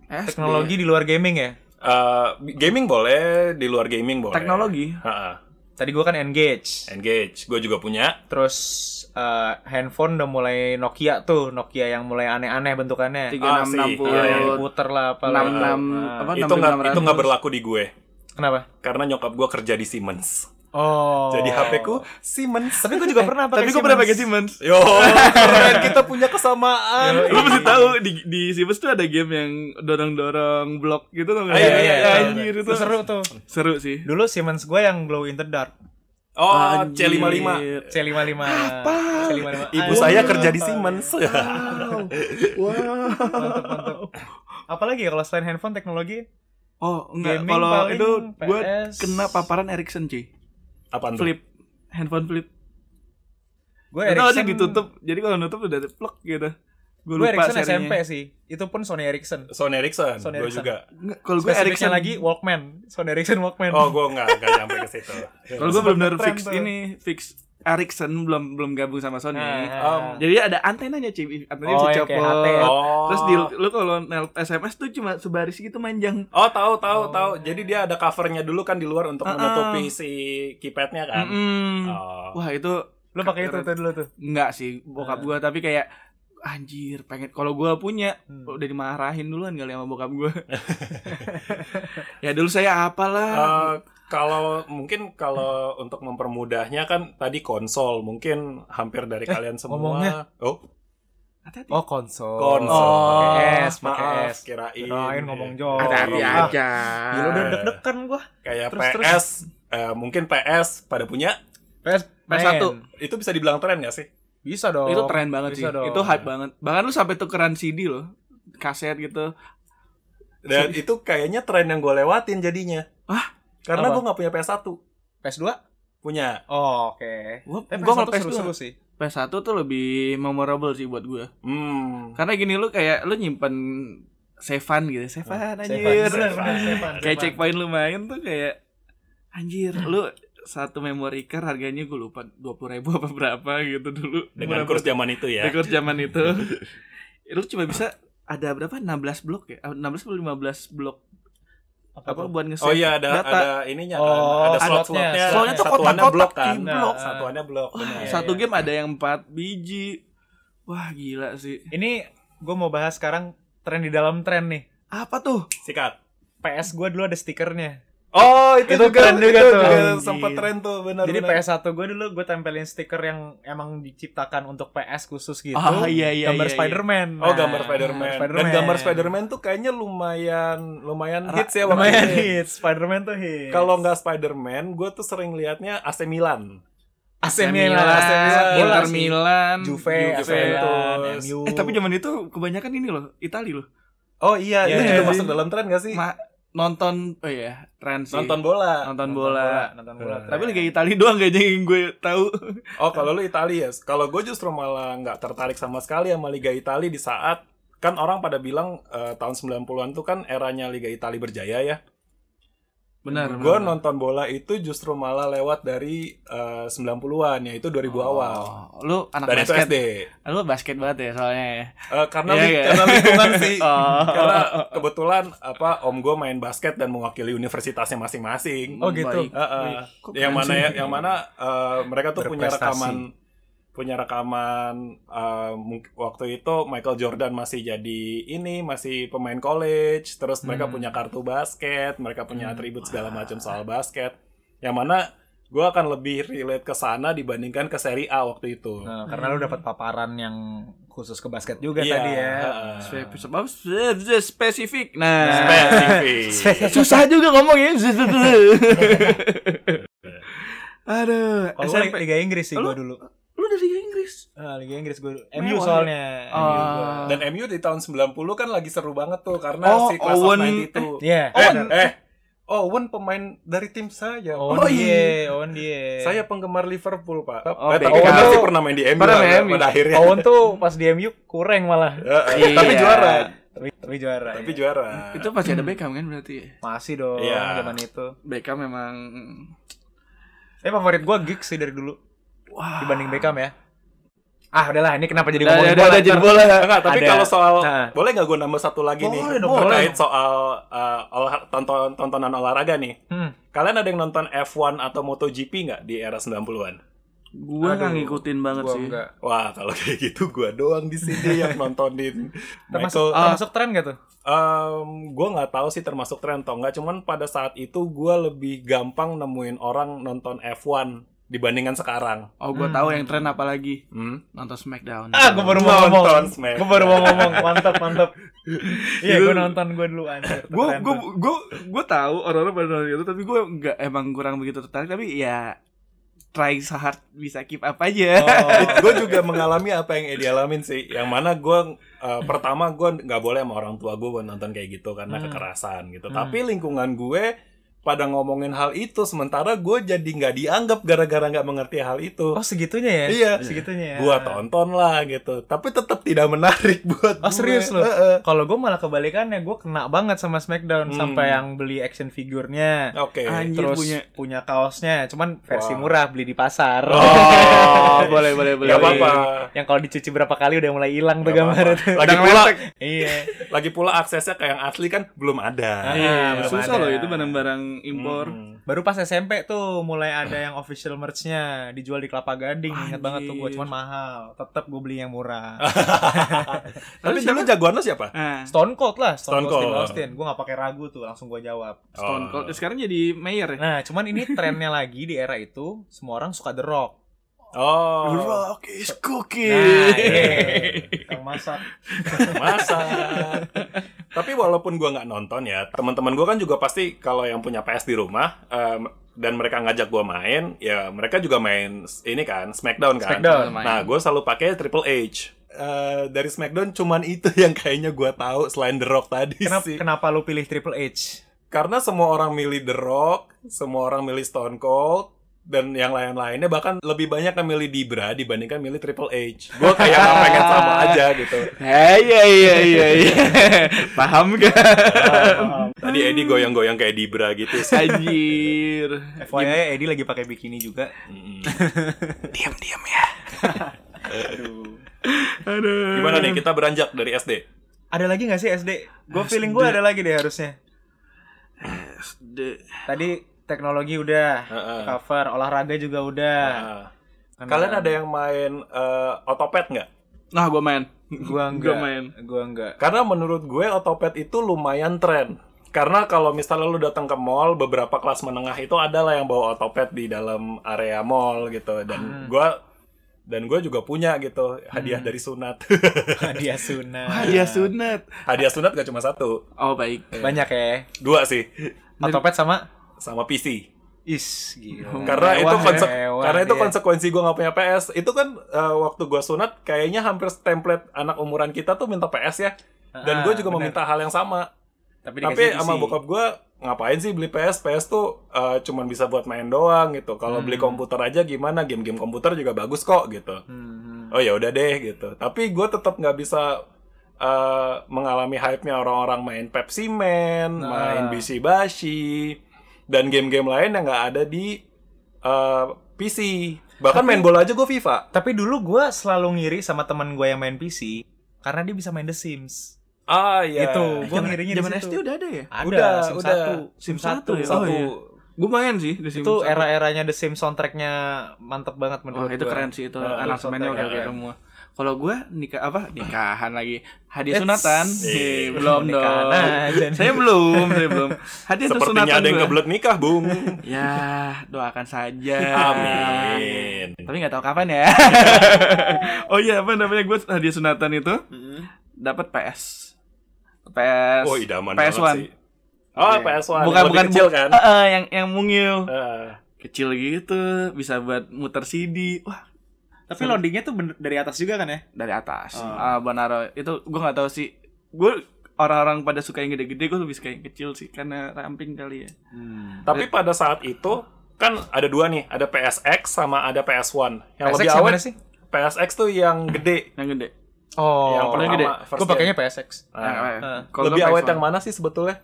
SD. Teknologi di luar gaming ya. Eh, gaming boleh di luar gaming boleh Teknologi. Ha-ha. Tadi gua kan engage. engage gue juga punya Terus eh, handphone udah mulai Nokia tuh, Nokia yang mulai aneh-aneh bentukannya. Tiga enam enam Ah, puluh Iya, Yang iya. diputer lah apa enam enam Ah. apa itu nggak itu nggak berlaku di gue Kenapa? karena nyokap gue kerja di Siemens Oh. Jadi HP ku Siemens. Tapi gue juga pernah pakai Tapi gue pernah pakai Siemens. Yo, [laughs] keren kita punya kesamaan. Lu mesti tahu di di Siemens tuh ada game yang dorong-dorong blok gitu tuh Ah, iya, iya, iya. Anjir itu seru tuh. Seru sih. Dulu Siemens gue yang glow in the dark. Oh, Anjir. C55. C55. C55. Ibu Anjir. saya kerja di Siemens. [laughs] Mantap, mantap. Apalagi ya kalau selain handphone teknologi? Oh, enggak. Gaming Kalau paling itu gue kena paparan Ericsson, cuy. Apaan tuh? Flip. Handphone flip. Gue Ericsson ditutup. Jadi kalau nutup udah plek gitu. Gue Gue lupa Ericsson serinya. SMP sih. Itu pun Sony Ericsson. Sony Ericsson. Sony Gue Ericsson. juga. Enggak, Kalau gue Ericsson lagi Walkman. Sony Ericsson Walkman. Oh, gue nggak nggak nyampe ke situ. Kalau gue belum benar Ngetren fix tuh. ini fix Ericsson belum belum gabung sama Sony. Nah, Jadi ada antenanya cuy, antenanya Oh, bisa copot. Ya? Oh. Terus di, lu kalau nel SMS tuh cuma sebaris gitu manjang. Oh tahu tahu tahu. Jadi dia ada covernya dulu kan di luar untuk Ah, ah. menutupi si keypadnya kan. Mm-mm. Oh. Wah itu Lu pakai itu tuh dulu tuh. enggak sih bokap gua tapi kayak anjir pengen kalau gua punya Hmm. udah dimarahin duluan kali sama bokap gua. [laughs] [laughs] ya dulu saya apalah. Eh, kalau mungkin kalau untuk mempermudahnya kan tadi konsol mungkin hampir dari kalian semua. ngomongnya. Oh, Hati-hati. Oh, konsol. konsol. Oh. Pakai S, pakai S. kirain. Kirain ngomong jauh. Hati-hati Ah, aja. Gila udah deg-degan gua. Kayak Terus, PS, eh, mungkin PS pada punya. PS PS1. main. Itu bisa dibilang tren gak sih? Bisa dong. itu tren banget sih. Bisa dong. Itu hype banget. Bahkan lu sampai tukeran CD loh. Kaset gitu. Dan itu kayaknya tren yang gue lewatin jadinya. Ah, Karena gue nggak punya PS1. PS2? Punya. Oh, oke. Gua PS1 nggak PS2. seru-seru sih. PS1 tuh lebih memorable sih buat gua. Hmm. Karena gini lu kayak lu nyimpen sevan gitu. Sevan Sevan. anjir. Kayak Sevan. checkpoint lu main tuh kayak anjir lu satu memory card harganya gue lupa dua puluh ribu apa berapa gitu dulu Dengan Berapa kurs zaman itu ya. Dengan kurs zaman itu [laughs] lu cuma bisa ada berapa 16 blok ya Ah, 16 atau 15 blok Apa, apa buat nge Oh iya ada data. ada ininya kan. Oh, ada ada slot-slotnya. slotnya. Soalnya tuh kotak-kotak blok kan. blok. Satuannya blok. Wah, benar. Satu game ada yang 4 biji wah gila sih Ini gue mau bahas sekarang tren di dalam tren nih. apa tuh Sikat. PS gue dulu ada stikernya. Oh, itu, Itu juga, keren juga itu tuh. juga sempat tren tuh, benar Jadi benar. PS1 gue dulu gue tempelin stiker yang emang diciptakan untuk PS khusus gitu. Ah, iya, iya, Gambar iya, iya. Spider-Man. Oh, Nah, gambar Spider-Man. Dan gambar Spider-Man tuh kayaknya lumayan lumayan hits ya waktu Lumayan itu hits. Spider-Man tuh hits. Kalau nggak Spider-Man, gue tuh sering liatnya AC Milan. AC Milan, AC Milan, bola Inter. Milan Juve, AC Juventus. Eh tapi zaman itu kebanyakan ini loh Itali loh Oh iya, Iya, itu iya, juga iya. masuk dalam tren gak sih? Ma nonton oh iya tren sih Nonton bola. nonton bola nonton bola. tapi Liga Italia doang kayaknya yang gue tahu Oh, kalau lu Italia ya. Kalau gue justru malah nggak tertarik sama sekali sama Liga Italia di saat kan orang pada bilang eh, tahun 90-an tuh kan eranya Liga Italia berjaya ya. Benar Gue nonton bola itu justru malah lewat dari eh, 90-an yaitu 2000 awal. Oh, lu anak Dan itu basket SD. lu basket banget ya soalnya ya Eh, karena li- iya. karena lingkungan sih. [laughs] Oh. Karena kebetulan apa om gue main basket dan mewakili universitasnya masing-masing. Oh, gitu. Baik. Wih, kok yang mana sih? ya, yang mana eh, mereka tuh punya rekaman punya rekaman eh, mung- waktu itu Michael Jordan masih jadi ini masih pemain college terus mereka Hmm. punya kartu basket mereka punya Hmm. atribut segala macam soal basket. Yang mana gue akan lebih relate ke sana dibandingkan ke seri A waktu itu. Nah, karena lu dapat paparan yang khusus ke basket juga Iya, tadi ya. spe- spesifik. Nah. Spesifik. Susah juga ngomongnya. [laughs] Aduh Kalau SMP Liga Inggris sih gue dulu. Lu dari Liga Inggris Ah, Liga Inggris gue. Mewah MU ya? soalnya. Oh. MU gua. dan MU di tahun 90 kan lagi seru banget tuh karena Oh, si Class of Owen. 92 Iya. eh, eh Owen pemain dari tim saya Owen Oh, dia, Owen dia. Saya penggemar Liverpool, Pak. Oh, eh, tapi benar sih pernah main di MU Pernah main MU. pada akhirnya. Owen tuh pas di MU kurang malah. Eh, eh, Iya. Tapi juara. Tapi, tapi juara. Tapi ya. juara. itu pasti ada Beckham kan berarti ya? Masih dong Iya. zaman itu. Beckham memang Tapi favorit gue Giggs sih dari dulu wah dibanding Beckham ya. Ah udahlah ini kenapa jadi Udah, ngomongin udah, bola? udah, jadi bola. Enggak, tapi Ada. kalau soal Nah. boleh nggak gue nambah satu lagi nih Boleh dong, terkait boleh. soal uh, olah- tonton tontonan olahraga nih. Hmm. Kalian ada yang nonton F1 atau MotoGP nggak di era 90-an? Gue nggak ngikutin banget Gua sih. enggak. Wah, kalau kayak gitu gua doang di sini yang [laughs] nontonin. Termasuk, Michael, termasuk tren gak tuh? Em, gue nggak tahu sih termasuk tren atau enggak. Cuman pada saat itu gue lebih gampang nemuin orang nonton F1 dibandingkan sekarang. Oh, gue tahu yang tren apa lagi. Hmm? Nonton Smackdown. Ah, gue baru mau Nonton ngomong. Smack. Gue baru mau ngomong. Mantap, mantap. [laughs] Iya, gue nonton gue dulu anjir. gue gue gue gue tahu orang-orang pada nonton itu tapi gue nggak emang kurang begitu tertarik tapi ya try so hard bisa keep up aja Oh. [laughs] gue juga mengalami apa yang Edi alamin sih. Yang mana gue eh, pertama gue nggak boleh sama orang tua gue buat nonton kayak gitu karena Hmm. kekerasan gitu. Hmm. Tapi lingkungan gue pada ngomongin hal itu, sementara gue jadi nggak dianggap gara-gara nggak mengerti hal itu. Oh, segitunya ya? Iya. Segitunya ya. Gua tonton lah gitu, tapi tetap tidak menarik [laughs] buat Oh, gue. serius lo? Heeh. Kalau gue malah kebalikannya, gue kena banget sama Smackdown Hmm. sampai yang beli action figurnya, Oke. Anjir, terus punya. punya. kaosnya, cuman versi Wah. murah beli di pasar. oh [laughs] boleh boleh boleh Gak apa-apa. Yang kalau dicuci berapa kali udah mulai hilang tuh apa-apa. tuh. Lagi Udah pula, iya. [laughs] lagi pula aksesnya ke yang asli kan belum ada. Ah, Iya, belum susah ada. loh itu barang-barang impor Hmm. Baru pas SMP tuh mulai ada yang official merch-nya dijual di Kelapa Gading. Ingat banget tuh gue cuman mahal. Tetap gue beli yang murah. [laughs] Tapi dulu jagoan lo siapa? nah Stone Cold lah, Stone, Stone Cold Cold. Austin. Gue gak pakai ragu tuh, langsung gue jawab. Stone Oh. Cold sekarang jadi mayor ya Nah, cuman ini trennya lagi di era itu, semua orang suka The Rock. Oh. Rock is cooking Nah, iya. [laughs] Yang masak. [laughs] Tapi walaupun gua nggak nonton ya, teman-teman gua kan juga pasti kalau yang punya PS di rumah em, dan mereka ngajak gua main, ya mereka juga main ini kan Smackdown kan. Smackdown. Nah, gue selalu pakai Triple H. Eh, dari Smackdown cuman itu yang kayaknya gua tahu selain The Rock tadi Kenapa, sih. kenapa lu pilih Triple H? Karena semua orang milih The Rock, semua orang milih Stone Cold, dan yang lain-lainnya bahkan lebih banyak yang milih Dibra dibandingkan milih Triple H. Gue kayak nggak pengen sama aja gitu. Hei, iya iya iya iya [laughs] paham gak Tadi Eddie goyang-goyang kayak Dibra gitu sih. anjir FYI, Eddie lagi pakai bikini juga. Mm. [laughs] diam diam ya aduh Gimana nih kita beranjak dari SD? Ada lagi gak sih SD? Gue feeling gue ada lagi deh harusnya. SD Tadi teknologi udah, Heeh. cover, olahraga juga udah. Nah, kalian ada yang main eh, otopet nggak? nah gue main Gua [laughs] Gua enggak. main. Gua enggak. Karena menurut gue otopet itu lumayan tren. Karena kalau misalnya lu datang ke mall, beberapa kelas menengah itu adalah yang bawa otopet di dalam area mall gitu. Dan gua dan gue juga punya gitu hadiah dari sunat. [laughs] Hadiah sunat. hadiah sunat hadiah sunat gak cuma satu, oh baik Banyak ya. dua sih, Otopet sama sama PC. Is gila. Karena Mewah itu konse- mewah karena itu dia. konsekuensi gue nggak punya PS. Itu kan eh, waktu gue sunat kayaknya hampir template anak umuran kita tuh minta PS ya. Dan Ah, gue juga bener. meminta hal yang sama. Tapi, Tapi sama PC. bokap gue ngapain sih beli PS? PS tuh eh, cuman bisa buat main doang gitu. Kalau beli komputer aja gimana? Game-game komputer juga bagus kok gitu. Hmm, Oh ya udah deh gitu. Tapi gue tetap nggak bisa eh, mengalami hype-nya orang-orang main Pepsi Man, Nah. main BC Bashi, dan game-game lain yang nggak ada di eh, PC. Bahkan main bola aja gue FIFA. Tapi dulu gue selalu ngiri sama teman gue yang main PC karena dia bisa main The Sims. Ah iya. Itu gue ngirinya di zaman. SD udah ada ya Ada, Udah, Sim udah. 1. Sim Sim satu 1. ya? Satu. Oh, iya. gue main sih di Sims Itu satu. era-eranya The Sims soundtracknya mantep banget Oh menurut itu gua. keren sih itu Nah, aransemennya oke keren. semua. Kalau gue nikah apa nikahan lagi hadiah Eits. sunatan Eh, belum dong. aja. saya belum saya belum hadiah Sepertinya sunatan ada yang kebelet nikah, Bung. Ya doakan saja. Amin. Tapi nggak tahu kapan ya. [laughs] oh iya apa namanya gue hadiah sunatan itu dapat PS. PS. Oh, idaman PS1. banget sih. Oh, Iya. PS1. Bukan Lebih bukan kecil kan? Eh, eh, yang yang mungil. Eh, Kecil gitu, bisa buat muter CD. Wah, Tapi loadingnya tuh bener- dari atas juga kan ya? dari atas. Oh. Ah, Bonaro itu gue nggak tahu sih. Gue orang-orang pada suka yang gede-gede, gue lebih suka yang kecil sih karena ramping kali ya. Tapi pada saat itu kan ada dua nih, ada PSX sama ada PS1. Yang PSX lebih yang awet mana sih? PSX tuh yang gede. Yang gede. Oh, yang paling pertama, gede. Gue pakainya PSX. Nah, Yang- eh, eh. kalau lebih awet PS1. yang mana sih sebetulnya?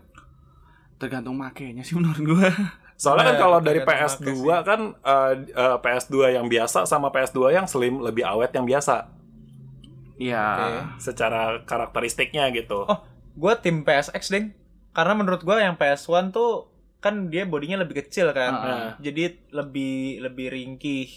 Tergantung makainya sih menurut gue. [laughs] Soalnya kan Bener, kalau dari tergantung PS2 pakai kan eh, eh, PS2 yang biasa sama PS2 yang slim lebih awet yang biasa Iya. Oke. secara karakteristiknya gitu. Oh, gue tim PSX deng. Karena menurut gue yang PS1 tuh kan dia bodinya lebih kecil kan. Ah. Nah, Jadi lebih lebih ringkih.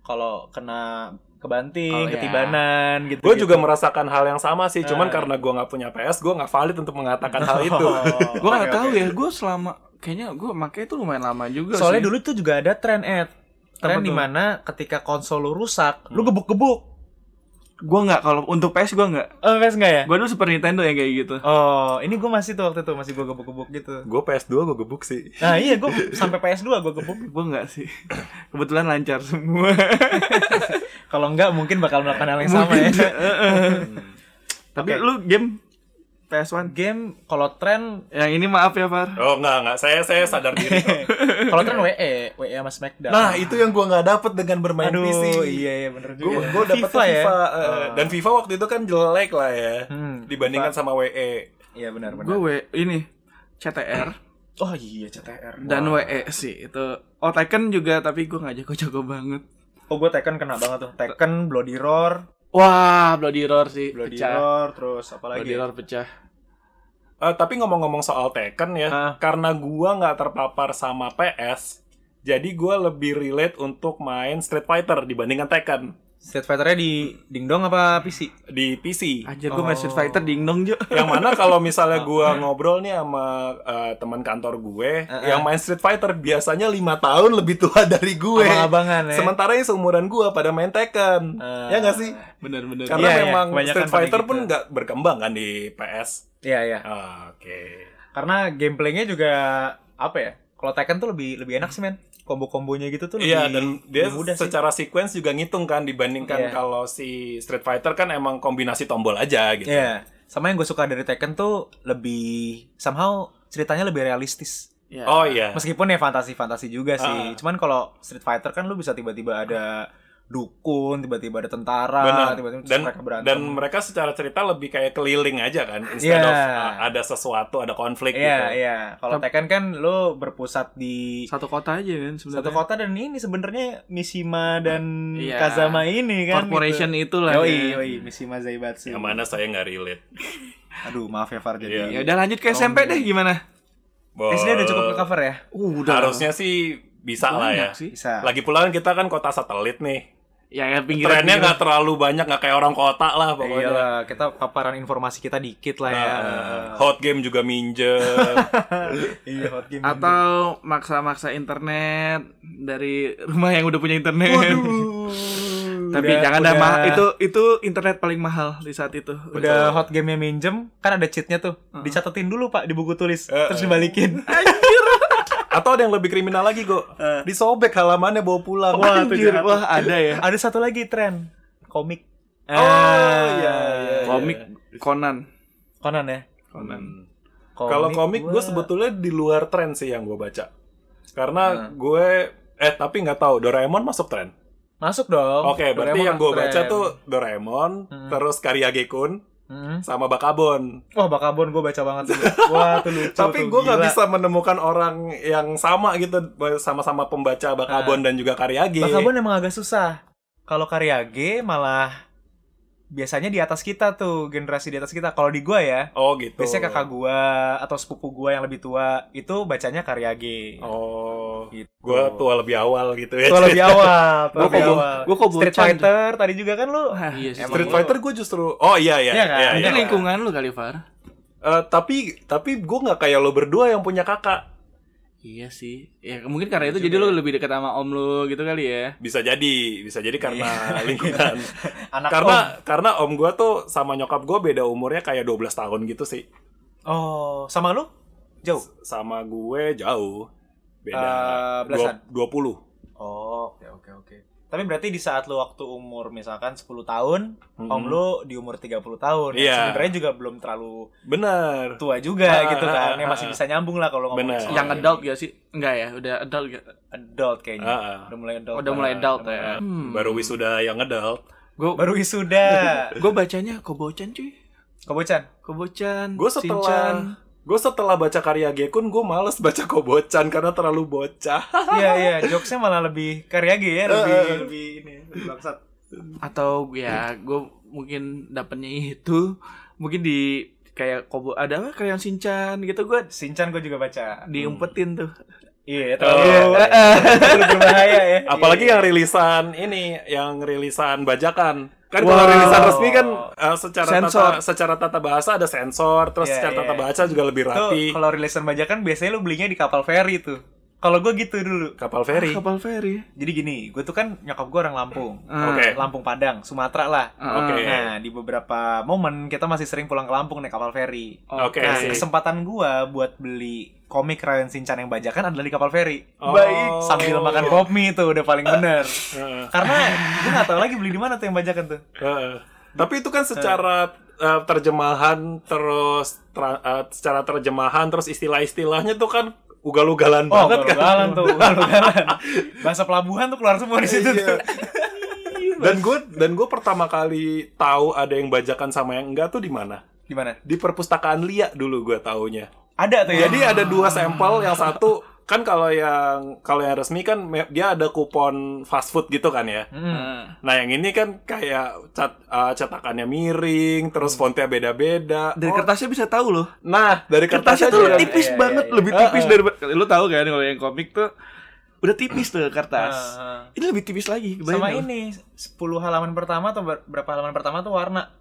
kalau kena kebanting, Oh, iya. ketibanan gitu. Gue juga merasakan hal yang sama sih, cuman Ah. karena gue nggak punya PS, gue nggak valid untuk mengatakan hal [laughs] itu. gue nggak tahu ya gue selama kayaknya gue makanya itu lumayan lama juga Soalnya sih. dulu tuh juga ada tren Ed. Tren Apa tuh? di mana ketika konsol lu rusak, lu gebuk-gebuk. gue nggak kalau untuk PS gue nggak Oh, PS enggak ya? gue dulu Super Nintendo yang kayak gitu Oh, ini gue masih tuh waktu itu masih gue gebuk-gebuk gitu. gue PS2 gue gebuk sih. Nah iya gue sampai PS2 gue gebuk. gue nggak sih [coughs] kebetulan lancar semua [laughs] Kalau enggak mungkin bakal melakukan hal yang sama ya. [laughs] tapi Oke. lu game PS1 Game kalau tren yang ini maaf ya Far Oh nggak nggak, saya saya sadar diri. [laughs] kalau tren WE, WE sama Smackdown. nah itu yang gue nggak dapet dengan bermain Aduh, PC. iya iya bener Gue juga. gue dapet FIFA ya. FIFA, eh, dan FIFA waktu itu kan jelek lah ya, Hmm, dibandingkan sama E. WE. Iya benar benar. gue W ini CTR Oh iya CTR. dan WE sih itu oh Tekken juga tapi gue nggak jago-jago banget Oh gue Tekken kena banget tuh. Tekken, Bloody Roar, wah Bloody Roar sih Bloody pecah Roar, terus apa lagi? Bloody Roar pecah Eh, tapi ngomong-ngomong soal Tekken ya, Ah. karena gua nggak terpapar sama PS, jadi gua lebih relate untuk main Street Fighter dibandingkan Tekken Street Fighter-nya di dingdong apa PC? di PC. Anjir gue main Street Oh. Fighter dingdong Jo yang mana kalau misalnya [laughs] gua ngobrol nih sama eh, teman kantor gue Uh-uh. yang main Street Fighter biasanya lima tahun lebih tua dari gue. Abang-abangan ya. Sementara yang seumuran gua pada main Tekken. Ah. ya nggak sih? bener-bener Karena Iya, iya, memang kebanyakan Street Fighter gitu. pun nggak berkembang kan di PS. Iya iya. Ah, Oke. Karena gameplaynya juga apa ya? Kalau Tekken tuh lebih lebih enak sih men. Kombo-kombonya gitu tuh lebih, Iya dan dia lebih mudah sih. secara sequence juga ngitung kan dibandingkan Iya. kalau si Street Fighter kan emang kombinasi tombol aja gitu. Iya. Sama yang gue suka dari Tekken tuh lebih somehow ceritanya lebih realistis. Ya. Oh iya. Meskipun ya fantasi-fantasi juga sih. Ah. Cuman kalau Street Fighter kan lu bisa tiba-tiba ada dukun, tiba-tiba ada tentara, tiba-tiba Dan mereka berantem. dan mereka secara cerita lebih kayak keliling aja kan Iya. instead of uh, ada sesuatu, ada konflik Iya, gitu. iya. Kalau Tekken kan lu berpusat di satu kota aja kan sebenarnya satu kota dan ini sebenarnya Mishima dan Iya. Kazama ini kan corporation gitu. itulah Yoi, ya. yoi, Mishima Zaibatsu. Yang mana saya nggak relate. Aduh, maaf ya Far jadi. ya udah lanjut ke SMP deh gimana Bo- SD udah cukup ke cover ya? uh udah Harusnya sih bisa lah ya. banyak sih Bisa. Lagi pula kan kita kan kota satelit nih. Ya ya pinggiran Trennya nggak terlalu banyak, nggak kayak orang kota lah pokoknya. Iyalah, kita paparan informasi kita dikit lah ya. Nah, hot game juga minjem. [laughs] iya, hot game. atau maksa-maksa internet dari rumah yang udah punya internet. [laughs] Tapi Udah- jangan dah udah- mahal itu itu internet paling mahal di saat itu. Udah hot game nya minjem kan ada cheatnya tuh. Dicatetin dulu pak di buku tulis. Eh, terus eh. dibalikin Atau ada yang lebih kriminal lagi, Go. Disobek halamannya bawa pulang. Wah, Anjir, wah ada ya ada satu lagi tren komik Oh, Ah, iya, iya. komik Conan Conan ya Conan Kalau komik gua- gue sebetulnya di luar tren sih yang gue baca. Karena Nah. gue eh tapi nggak tahu Doraemon masuk tren. masuk dong Oke, berarti Doraemon yang gue baca tuh Doraemon, Hmm. terus Karyage Kun, Hmm. sama Bakabon. wah bakabon gue baca banget tuh wah tuh lucu [laughs] Tapi gue nggak gila. bisa menemukan orang yang sama gitu sama-sama pembaca Bakabon dan juga Karyage. bakabon emang agak susah kalau Karyage malah biasanya di atas kita tuh generasi di atas kita kalau di gua ya Oh gitu. biasanya kakak gua atau sepupu gua yang lebih tua itu bacanya Karyage Oh, gitu. gue tua lebih awal gitu ya. Tua lebih awal, [laughs] tua Gua lebih kok- awal. gua kok Street. Fighter tadi juga kan lu. iya sih Street Fighter gue justru Oh iya iya. Iya kan? iya, Mungkin iya. lingkungan lu kali Far Eh, tapi tapi gue nggak kayak lo berdua yang punya kakak. Iya sih Ya mungkin karena itu jadi lu lebih dekat sama om lu gitu kali ya Bisa jadi, bisa jadi karena [laughs] lingkungan. [laughs] Anak karena karena om gue tuh sama nyokap gue beda umurnya kayak 12 tahun gitu sih. Oh, sama lu? Jauh. Sama gue jauh. Beda Eh, belasan? dua- 20. Oh. Tapi berarti di saat lu waktu umur misalkan 10 tahun, Mhm. om lu di umur 30 tahun. Iya. Yang Sebenarnya juga belum terlalu Bener. tua juga Ah, gitu ah, kan. ah, Ya masih ah. bisa nyambung lah kalau ngomong soal Yang ini. adult gak sih? Enggak ya, udah adult gak? adult kayaknya. Ah, ah. Udah mulai adult. Udah mulai banget. adult ya mulai- hmm. Baru wisuda yang adult. Gue Baru wisuda. [laughs] gue bacanya Kobocan cuy Kobocan. Kobocan Gue setelah gue setelah baca karya Gekun gue males baca Kobocan karena terlalu bocah. [laughs] Iya iya, jokesnya malah lebih karyage ya, lebih lebih ini, lebih bangsat. Atau ya gue mungkin dapetnya itu Mungkin di kayak kobo ada apa kayak Shinchan gitu gue Shinchan gue juga baca. diumpetin tuh Iya, terlalu, [laughs] terlalu berbahaya ya. Apalagi Iya. yang rilisan ini, yang rilisan bajakan. Kan Wow. kalau rilisan resmi kan uh, secara Sensor. tata secara tata bahasa ada sensor, terus Iya, secara iya. tata bahasa juga lebih Tuh, rapi. kalau rilisan bajakan biasanya lu belinya di kapal feri tuh. Kalau gue gitu dulu. Kapal feri. Kapal feri. Jadi gini, gue tuh kan nyokap gue orang Lampung. Ah. Oke. Lampung Padang, Sumatera lah. Ah. Oke. Nah, di beberapa momen kita masih sering pulang ke Lampung naik kapal feri. Oke. Nah, sih. kesempatan gua buat beli komik Rayon Shinchan yang bajakan adalah di kapal feri. Oh. Baik, sambil makan pop mie itu udah paling bener. Heeh. Karena gue nggak tahu lagi beli di mana tuh yang bajakan tuh. Heeh. Tapi itu kan secara uh, terjemahan terus tra- uh, secara terjemahan terus istilah-istilahnya tuh kan ugal-ugalan Oh, banget kan. ugal-ugalan tuh, ugal-ugalan. Bahasa pelabuhan tuh keluar semua di situ Iya. [laughs] Dan gue dan gue pertama kali tahu ada yang bajakan sama yang enggak tuh di mana? Di mana? Di perpustakaan Lia dulu gue taunya. Ada tuh ya. Jadi ada dua sampel, yang satu kan kalau yang kalau yang resmi kan dia ada kupon fast food gitu kan ya. Hmm. Nah yang ini kan kayak cat, uh, cetakannya miring, terus fontnya beda-beda. Dari Oh, kertasnya bisa tahu loh. Nah dari Kertasnya kertasnya tuh tipis iya, iya, banget, iya. lebih tipis dari lu tahu kan kalau yang komik tuh udah tipis tuh kertas. Ah, ah. Ini lebih tipis lagi. Sama nggak? ini 10 halaman pertama atau ber- berapa halaman pertama tuh warna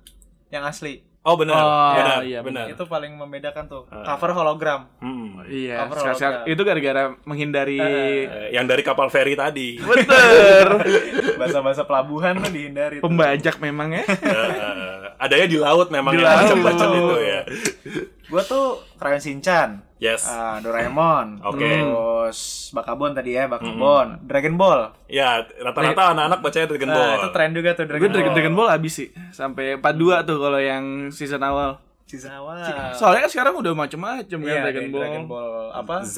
yang asli. Oh benar, Oh, benar, iya, benar. Itu paling membedakan tuh. Ah. Cover hologram. Hmm. Iya, Cover sekali- hologram. itu gara-gara menghindari Eh, yang dari kapal feri tadi. bener [laughs] Bahasa-bahasa pelabuhan tuh dihindari. tuh. pembajak memang ya. Eh, adanya di laut memang Di laut. macam-macam itu ya. Gua tuh Crayon Shinchan, Yes. ah, Doraemon, Oke. Terus Bakabon tadi ya, Bakabon, Dragon Ball. Ya, rata-rata anak-anak bacanya Dragon Ball. Nah, itu tren juga tuh Dragon Gue Ball. Dragon, Dragon Ball abis sih sampai 42 tuh kalau yang season awal. Season awal. Soalnya kan sekarang udah macem-macem kan Iya, Dragon Ball. Dragon Ball apa? Z.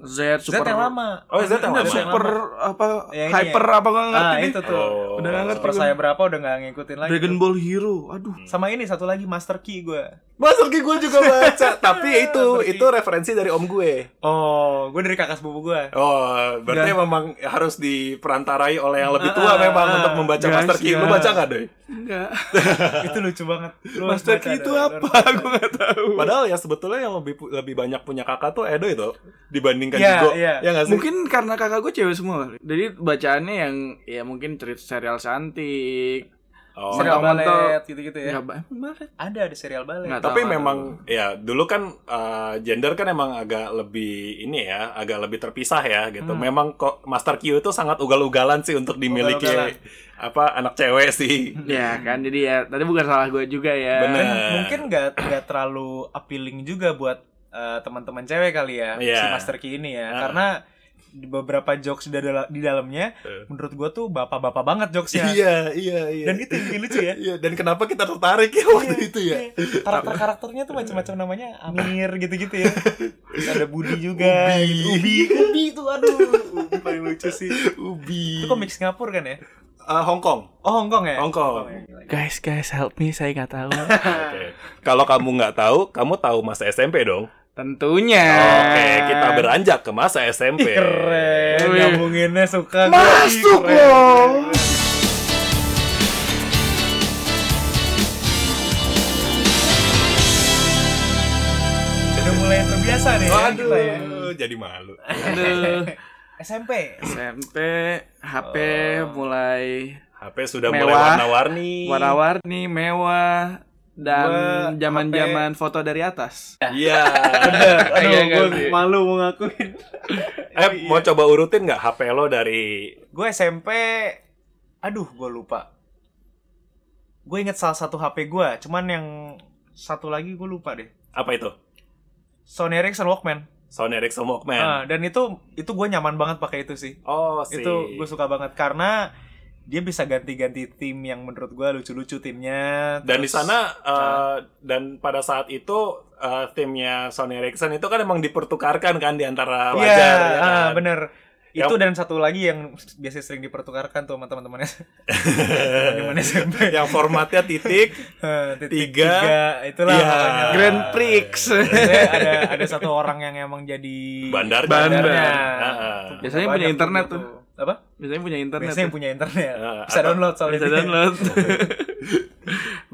Z Z super yang lama. Oh, Z yang Enggak, lama. super apa Ya, ini hyper ya. apa gak ngerti Ah, nih. itu tuh. Oh. Udah nggak ngerti. Super saya berapa udah nggak ngikutin lagi. Dragon tuh. Ball Hero. Aduh. Sama ini satu lagi Master Key gue. Masuk gue juga baca, [laughs] tapi itu Seperti- itu referensi dari om gue. Oh, gue dari kakak sepupu gue. Oh, berarti Nggak. memang harus diperantarai oleh yang lebih tua memang ah, untuk membaca guys, Master Key. Lu ya. baca nggak, Doy? Enggak. [laughs] itu lucu banget. Lu Master Key itu apa? [laughs] Gue gak tahu. Padahal ya sebetulnya yang lebih lebih banyak punya kakak tuh Edo itu dibandingkan Iya, Jigo. iya. Ya nggak sih? Mungkin karena kakak gue cewek semua. Jadi bacaannya yang ya mungkin cerita serial cantik. Oh. Serial balet gitu-gitu ya. Enggak ba- balet. Ada ada serial balet. Nggak Tapi tahu, memang ya dulu kan uh, gender kan emang agak lebih ini ya, agak lebih terpisah ya gitu. Hmm. Memang kok Master Q itu sangat ugal-ugalan sih untuk dimiliki Ugal-ugalan. apa anak cewek sih. [laughs] Ya kan jadi ya tadi bukan salah gue juga ya. Bener. Dan mungkin nggak nggak terlalu appealing juga buat eh, teman-teman cewek kali ya Iya. si Master Key ini ya. Ah. Karena beberapa jokes di, dal- di dalamnya Eh. menurut gua tuh bapak-bapak banget jokesnya. [laughs] Iya, iya, iya. Dan itu yang lucu ya. [laughs] Iya, dan kenapa kita tertarik ya waktu itu ya? Iya. Karakter-karakternya tuh macam-macam namanya Amir gitu-gitu ya. Terus [laughs] ada Budi juga. Ubi. gitu. Ubi, Ubi tuh aduh. Ubi paling lucu sih. Ubi. Itu komik Singapura kan ya? Uh, Hong Kong. Oh Hong Kong ya? Hong Kong. ya. Guys, guys, help me, saya nggak tahu. Oke. Kalau kamu nggak tahu, kamu tahu masa SMP dong. Tentunya. Oke, kita beranjak ke masa SMP. Ih, keren. Nyambunginnya suka Masuk loh. Udah mulai terbiasa nih ya Waduh, kita ya. jadi malu. Aduh. [laughs] SMP. SMP, HP mulai HP sudah Mewah. mulai warna-warni. warna-warni, mewah dan zaman-zaman foto dari atas. Iya. [laughs] Aduh, Iya gue sih? malu mau ngakuin. eh, mau coba urutin nggak HP lo dari Gue SMP, aduh gue lupa. Gue inget salah satu HP gue, cuman yang satu lagi gue lupa deh. apa itu? Sony Ericsson Walkman. Sony Ericsson Walkman. Ah, dan itu itu gue nyaman banget pakai itu sih. oh, sih. Itu gue suka banget karena dia bisa ganti-ganti tim yang menurut gue lucu-lucu timnya. Dan di sana eh, dan pada saat itu eh, timnya Sony Ericsson itu kan emang dipertukarkan kan di antara Iya, wajar ya ah, kan? bener. Yang- Itu dan satu lagi yang biasa sering dipertukarkan tuh sama teman-temannya. [laughs] Teman-teman SMP. yang formatnya titik [laughs] Eh, titik Tiga. tiga, itulah pokoknya. Grand Prix. Biasanya ada ada satu orang yang emang jadi bandar Bandar. bandarnya. Ah, ah. Biasanya Banyak punya tuh internet gitu. tuh. Apa? Biasanya punya internet. Biasanya yang punya internet. Bisa atau- download soalnya. bisa download. [laughs]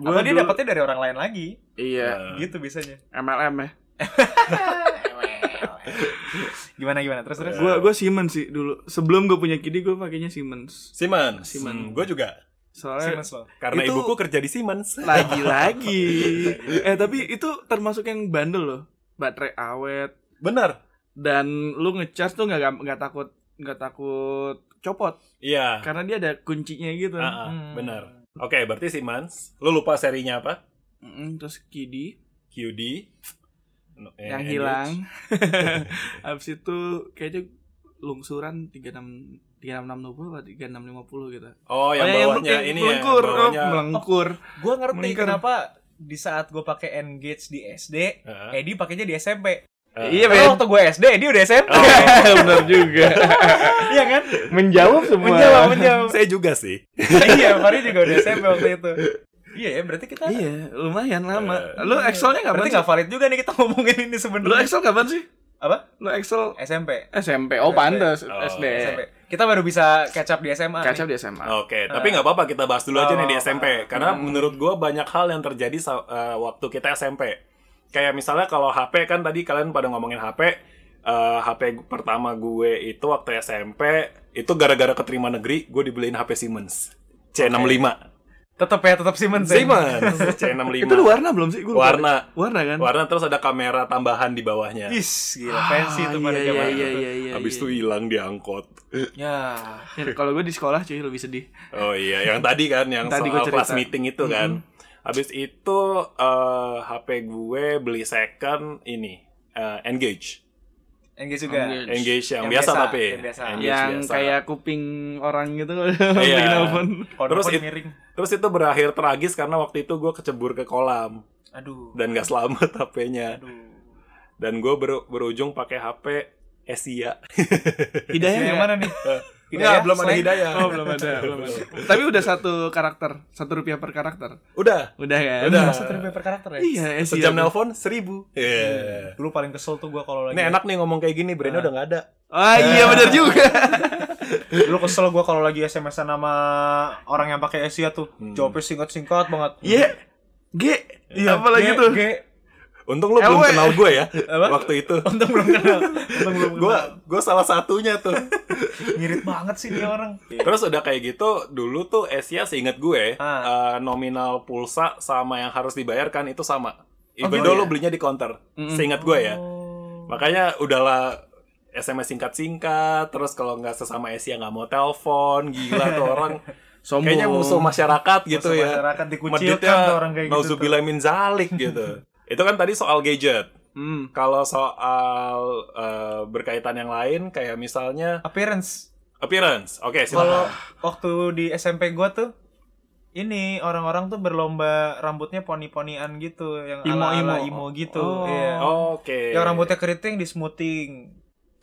Atau dia dapetnya dari orang lain lagi. Iya. Gitu biasanya. MLM ya. Gimana gimana terus terus Gua gua Siemens sih dulu. Sebelum gue punya Kidi gue pakainya Siemens. Siemens. Siemens. gue juga. Soalnya Siemens Karena Itu- ibuku kerja di Siemens. lagi-lagi. [laughs] eh tapi itu termasuk yang bandel loh. Baterai awet Bener. dan lu ngecas tuh nggak nggak takut nggak takut copot Iya. karena dia ada kuncinya gitu. Ah, ah, Hmm. bener. Oke, berarti Siemens. Lu lupa serinya apa? Mm, terus Kidi QD. No, eh, yang hilang. [laughs] Habis itu kayaknya lungsuran 36 3660 apa 3650 gitu. Oh, yang Oh, yang bawahnya yang ini melengkur, ya. oh, Bawahnya. melengkur. gue ngerti Melingkar. kenapa di saat gue pakai Engage di SD Heeh. Edi pakainya di SMP Heeh. Iya, Karena waktu gue SD Edi udah SMP Oh. [laughs] Benar juga. [laughs] iya kan Menjawab semua. menjawab menjawab Saya juga sih. iya Fari juga udah SMP waktu itu iya ya berarti kita Iya, lumayan lama. Eh, Lu Excelnya kapan berarti nggak valid juga nih kita ngomongin ini Lu sebenarnya Excel kapan sih? apa Lu Excel SMP SMP. Oh, pantas Oh, SD. SMP kita baru bisa catch up di SMA Kacau nih. di SMA. Oke, tapi nggak apa-apa kita bahas dulu aja Oh, nih di SMP. Karena Hmm. menurut gua banyak hal yang terjadi eh, waktu kita SMP. Kayak misalnya kalau HP kan tadi kalian pada ngomongin HP. eh, HP pertama gue itu waktu SMP itu gara-gara keterima negeri gue dibeliin HP Siemens C65. Tetap ya tetap Siemens ya? Siemens C65. Itu warna belum sih? Gua. Warna. Warna kan? Warna terus ada kamera tambahan di bawahnya. Is, gila fancy itu pada iya, zaman iya, itu. iya, iya, Habis iya. itu hilang di angkot. Ya. Ya, kalau gue di sekolah cuy lebih sedih. Oh iya, yang tadi kan, yang Tadi soal kelas meeting itu kan. Habis itu eh, HP gue beli second ini eh, Engage. Engage juga. Engage. Engage yang, Yang biasa, biasa, tapi yang biasa. Engage yang biasa. kayak kuping orang gitu Iya. [laughs] nelfon. Terus it- miring. Terus itu berakhir tragis karena waktu itu gue kecebur ke kolam Aduh. dan gak selamat [laughs] HP-nya. Aduh. Dan gue ber- berujung pakai HP Asia. Hidayah yang mana nih? [laughs] Enggak, belum ada hidayah. Oh belum ada, belum ada. [laughs] Tapi udah satu karakter, satu rupiah per karakter. Udah. Udah kan? Udah. Satu ribu per karakter ya? Iya, Asia Sejam nelpon seribu. Iya. Dulu paling kesel tuh gua kalau lagi. Ini enak nih ngomong kayak gini, brandnya udah gak ada. Ah iya benar juga. [laughs] Dulu kesel gua kalau lagi SMS-an sama orang yang pakai Asia tuh. Hmm. Jawabnya singkat-singkat banget. Iya. G. Iya, Apa lagi G- tuh? G. Untung lu belum LW. kenal gue ya Apa? waktu itu. Untung belum kenal. Untung belum Gue [laughs] kenal. gue salah satunya tuh. [laughs] Ngirit banget sih dia orang. Terus udah kayak gitu, dulu tuh Asia seingat gue, Ah. eh, nominal pulsa sama yang harus dibayarkan itu sama. Oh, Even gitu though ya? lu belinya di counter. Mm-mm. Seingat gue ya. Oh. Makanya udahlah SMS singkat-singkat, terus kalau nggak sesama Asia nggak mau telepon, gila tuh [laughs] orang. Sombong. Kayaknya musuh masyarakat gitu Musuh ya. masyarakat dikucilkan Meditnya tuh orang kayak gitu. nauzubillah min zalik gitu. Itu kan tadi soal gadget. Hmm. Kalau soal eh, berkaitan yang lain kayak misalnya Appearance. appearance. Oke, Kalau silakan. waktu di SMP gua tuh ini orang-orang tuh berlomba rambutnya poni-ponian gitu yang Imo, ala-ala imo imo. gitu. Oh. Iya. Oke. Yang rambutnya keriting di smoothing.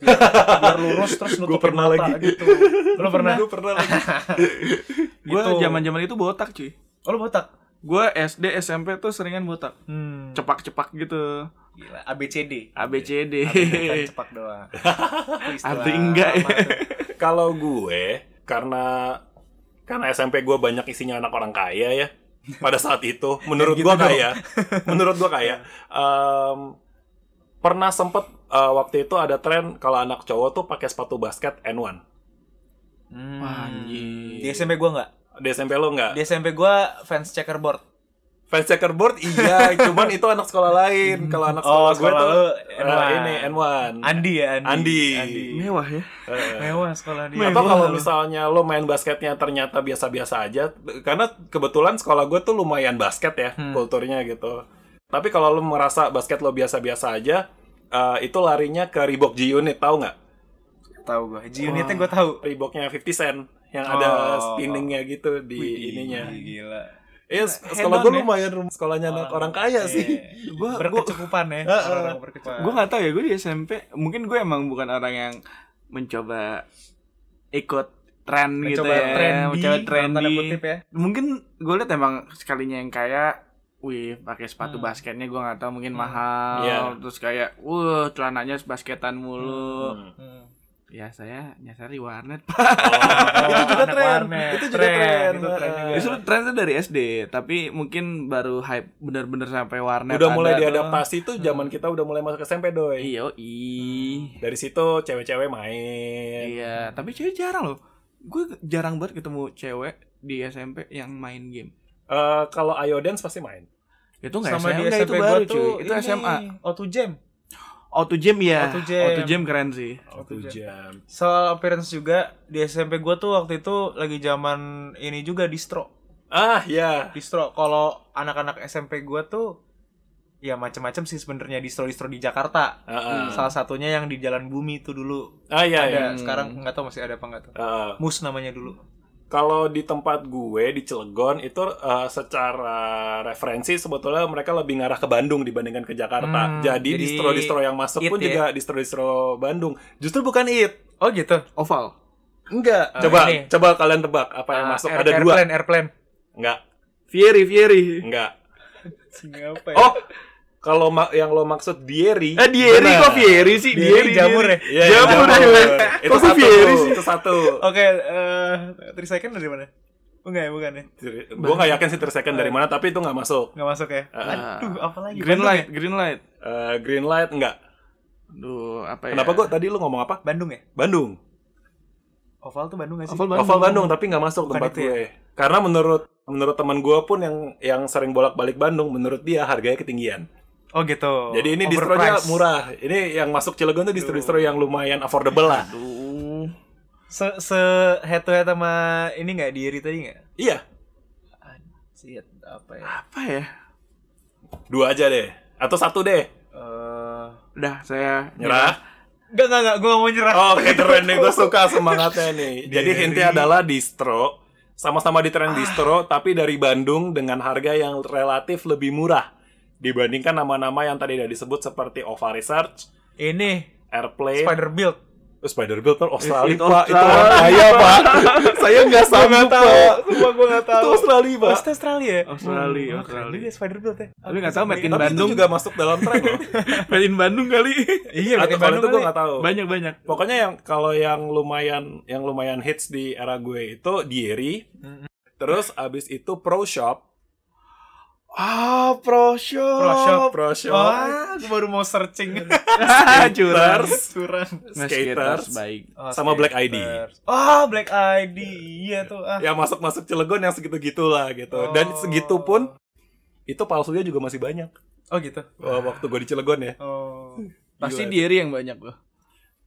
[laughs] Biar, biar lurus terus Gua nutupin pernah mata lagi. gitu. [laughs] Lo pernah? Gue pernah lagi. [laughs] Gue Gitu. zaman-zaman itu botak cuy. Oh, lo botak? Gue SD SMP tuh seringan botak. Hmm. Cepak-cepak gitu. Gila, ABCD. ABCD. Bukan cepak doang. [laughs] Arti enggak ya. [laughs] Kalau gue karena karena SMP gue banyak isinya anak orang kaya ya. Pada saat itu, [laughs] menurut Gitu gue dong. kaya, menurut gue kaya. Em, pernah sempet eh, waktu itu ada tren kalau anak cowok tuh pakai sepatu basket N1. Hmm. Di SMP gua enggak. Di SMP lo nggak? Di SMP gua fans checkerboard. Fans checkerboard iya, [laughs] cuman itu anak sekolah lain. Kalau anak Oh, sekolah, gue sekolah tuh lu eh, N1. ini N1. Andi ya, Andi. Andi. Mewah ya. Eh, Mewah sekolah dia. Atau kalau misalnya lo main basketnya ternyata biasa-biasa aja, karena kebetulan sekolah gue tuh lumayan basket ya Hmm. kulturnya gitu. Tapi kalau lo merasa basket lo biasa-biasa aja, eh, itu larinya ke Reebok G Unit, tahu nggak? tahu gua. G unitnya gua tahu. Reeboknya 50 Cent yang ada Oh. spinningnya gitu di Wih, ininya. Gila. Iya, Head sekolah gue ya? lumayan rum- sekolahnya anak orang kaya sih. Iya. [laughs] Gua- berkecukupan ya. Heeh. Orang berkecukupan. Gue gak tahu ya, gue di SMP mungkin gue emang bukan orang yang mencoba ikut tren gitu mencoba ya, trendy, mencoba trendy. kutip ya. Mungkin gue liat emang sekalinya yang kaya, wih pakai sepatu Hmm. basketnya gue nggak tahu mungkin Hmm. mahal, Iya. terus kayak, wah celananya basketan mulu. Hmm. Hmm. Ya saya nyasari warnet. Oh, [laughs] itu juga tren. warnet. Itu juga tren. Itu tren juga. Justru trennya dari SD, tapi mungkin baru hype bener-bener sampai warnet. Udah mulai diadaptasi tuh zaman kita udah mulai masuk SMP doi. Iya, i. Dari situ cewek-cewek main. Iya, tapi cewek jarang loh. Gue jarang banget ketemu cewek di SMP yang main game. Eh, kalau Iodance pasti main. Itu nggak Sama SMA, di SMP itu gua baru tuh cuy. Itu SMA. Auto Jam. Auto Gym ya. Auto Gym. Auto Gym keren sih. Satu jam. Soal appearance juga di SMP gua tuh waktu itu lagi zaman ini juga distro. Ah, ya. Distro kalau anak-anak SMP gua tuh ya macam-macam sih sebenarnya distro-distro di Jakarta. Ah, ah. Salah satunya yang di Jalan Bumi itu dulu. Ah, iya, ada iya. sekarang nggak tahu masih ada apa nggak tahu. Ah. Mus namanya dulu. Kalau di tempat gue di Cilegon itu eh, secara referensi sebetulnya mereka lebih ngarah ke Bandung dibandingkan ke Jakarta. Hmm, jadi jadi distro-distro yang masuk it pun ya? juga distro-distro Bandung. Justru bukan it. Oh gitu. Oval. Enggak. Ah, coba ini. coba kalian tebak apa yang Ah, masuk. air- Ada dua. Airplane, airplane. Enggak. Fieri, Fieri. Enggak. Apa ya? Oh, kalau ma- yang lo maksud Dieri. Eh, Dieri kok Fieri sih? Dieri jamur ya? Iya, Jamur, jamur. cuy. Itu Kok satu. Fieri sih? Itu satu. Oke, eh three second dari mana? Enggak ya, bukan ya? Gue nggak yakin sih tersecond dari mana, tapi itu nggak masuk. Enggak masuk ya? Ah. Aduh, apa lagi? Green light, ya? green light. Eh, green light enggak. Aduh, apa ya? Kenapa gue tadi lu ngomong apa? Bandung ya? Bandung. Oval tuh Bandung gak sih? Oval Bandung. Oval Bandung tapi nggak masuk Bukan tempat itu ya? gue. Karena menurut menurut teman gue pun yang yang sering bolak-balik Bandung, menurut dia harganya ketinggian. Oh gitu. Jadi ini distronya murah. Ini yang masuk Cilegon tuh distro-distro yang lumayan affordable lah. Aduh. Se, se head to head sama ini nggak Dieri tadi nggak? Iya, Siat apa ya? Apa ya? dua aja deh. Atau satu deh. Eh, Udah, saya Nyerah. Enggak, enggak, enggak, gue gak mau nyerah. Oh, keren nih. Gue suka semangatnya [laughs] nih. Jadi intinya adalah distro. Sama-sama di tren distro, tapi dari Bandung dengan harga yang relatif lebih murah. Dibandingkan nama-nama yang tadi udah disebut seperti Ova Research, Ini Airplane, Spider Build. Oh, Spider-Build kan Australia, Itu Pak. Itu Australia, orang kaya, [laughs] Pak. Saya nggak sanggup, Pak. Sumpah gue gak tahu. Itu Australia, Pak. Itu Australia. ya? Australia, Hmm, Australia. juga Spider Build ya. Tapi nggak tahu made in Tapi Bandung. itu juga masuk dalam tren loh. [laughs] Made in Bandung kali. Iya, Atau Made in Bandung itu gue nggak tahu. banyak banyak. Pokoknya yang kalau yang lumayan yang lumayan hits di era gue itu Dieri. Terus abis itu Pro Shop. Ah, Pro Shop. Pro Shop. Pro Shop. Wah, gue baru mau searching. [laughs] Skaters. Curang. Skaters. baik. Oh, Sama Black ID. skaters. Oh, Black ID. Iya tuh. Ah. yang masuk-masuk Cilegon yang segitu-gitulah gitu. Dan Oh. segitu pun itu palsunya juga masih banyak. Oh gitu. Wah, waktu gue di Cilegon ya. Oh. Pasti Gila. Dieri yang banyak loh.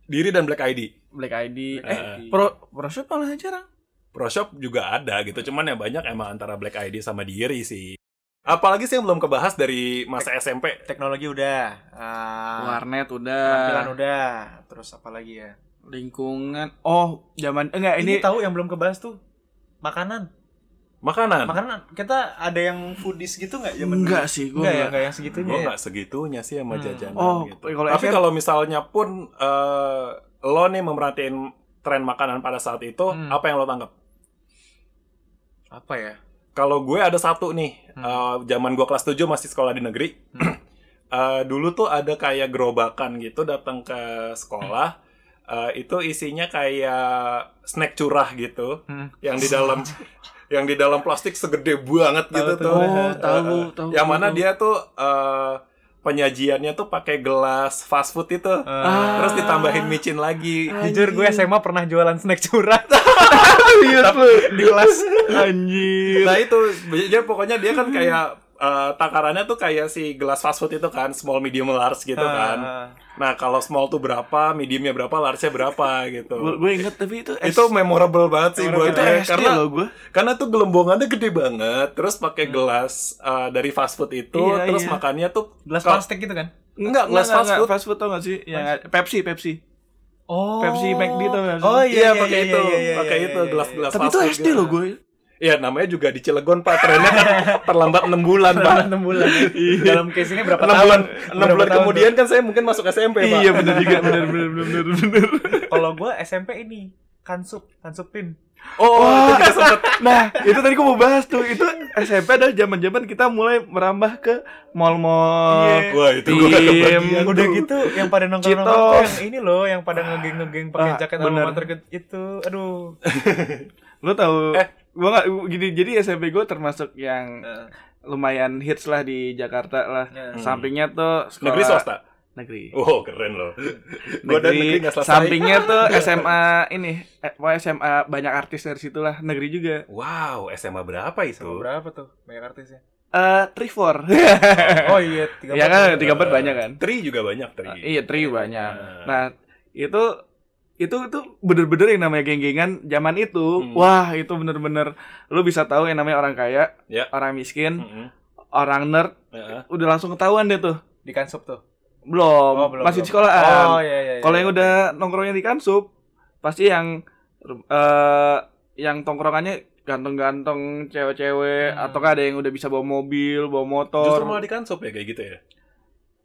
Diri dan Black ID. Black ID. Eh, ID. Pro Pro Shop malah jarang. Pro Shop juga ada gitu. Cuman yang banyak emang antara Black ID sama Diri sih. Apalagi sih yang belum kebahas dari masa SMP. Teknologi udah. Ah, Warnet Penampilan udah. udah. Terus apa lagi ya? Lingkungan. Oh, zaman enggak Ini, ini tahu yang belum kebahas tuh. Makanan. Makanan. Makanan kita ada yang foodies gitu nggak zaman enggak dulu? sih, gua Enggak ya, enggak. enggak yang segitunya. Gue ya? nggak segitunya sih sama Hmm. jajanan Oh, gitu. kalau Tapi kalau misalnya pun eh, lo nih memerhatiin tren makanan pada saat itu, Hmm. apa yang lo tangkap? Apa ya? Kalau gue ada satu nih, Hmm. eh, zaman gue kelas 7 masih sekolah di negeri. [clears throat] Eh, dulu tuh ada kayak gerobakan gitu datang ke sekolah. Eh, itu isinya kayak snack curah gitu, Hmm. yang di dalam [laughs] yang di dalam plastik segede banget Tahu gitu tuh. tuh. Oh, tahu, eh, tahu. Yang mana tahu. dia tuh eh, penyajiannya tuh pakai gelas fast food itu. Ah. Terus ditambahin micin lagi. Jujur gue SMA pernah jualan snack curah [laughs] Iya di kelas. Anjir. Nah itu, jadi pokoknya dia kan kayak eh, takarannya tuh kayak si gelas fast food itu kan, small, medium, large gitu kan. Ah. Nah kalau small tuh berapa, mediumnya berapa, large-nya berapa [laughs] gitu. Gue inget tapi itu itu memorable banget sih buat itu gue SD karena loh gue. karena tuh gelembongannya gede banget, terus pakai gelas eh, dari fast food itu, Iya, terus iya. makannya tuh Gelas plastik gitu kan? Enggak, gelas fast food. Fast food tau gak sih? Yang Pepsi, Pepsi. Oh. Pepsi McD tuh? Oh iya, Iya, iya, pakai iya, itu, iya, iya, pakai iya, itu iya, gelas-gelas Tapi fast itu SD gitu. loh gue. Iya, namanya juga di Cilegon Pak. Trennya kan [laughs] terlambat 6 bulan, Pak. 6 bulan. Dalam case ini berapa 6 tahun? bulan, 6 Berapa bulan tahun kemudian kan saya mungkin masuk SMP, Pak. Iya bener juga [laughs] bener bener bener. tuh? Kalau gue SMP ini kansup, kansupin. Oh, Wah. itu juga [laughs] sempet. Nah, itu tadi gue mau bahas tuh. Itu SMP adalah zaman-zaman kita mulai merambah ke mall-mall. Iya. Wah, itu gue kebagian. Udah tuh. gitu yang pada nongkrong nongkrong yang ini loh, yang pada ngegeng-ngegeng pakai Ah, jaket alma mater itu. Aduh. Lu tahu Eh. Gua gak, gini jadi SMP gue termasuk yang Nah, lumayan hits lah di Jakarta lah. ya. Sampingnya tuh sekolah Negeri swasta? Negeri. Oh, keren loh. Gue dan negeri Negeri. gak selesai. Sampingnya tuh SMA ini, eh, SMA banyak artis dari situ lah. Negeri juga. Wow, SMA berapa itu? Sama berapa tuh banyak artisnya? Eh, Trivor. [laughs] Oh iya, [laughs] tiga ya kan, tiga empat banyak kan. Tri juga banyak, Tri. Ah, iya, Tri banyak. Ah. Nah, itu itu itu bener-bener yang namanya geng-gengan zaman itu. Hmm. Wah, itu bener-bener lu bisa tahu yang namanya orang kaya, Ya. orang miskin, Mm-mm. orang nerd, Heeh. udah langsung ketahuan deh tuh. Di kansup tuh. Belum, Oh, belum, masih belum. di sekolahan. Oh iya iya. Kalau iya, yang iya. udah nongkrongnya di Kansup, pasti yang eh yang tongkrongannya ganteng-ganteng cewek-cewek Hmm. ataukah ada yang udah bisa bawa mobil, bawa motor. Justru malah di kansup ya kayak gitu ya.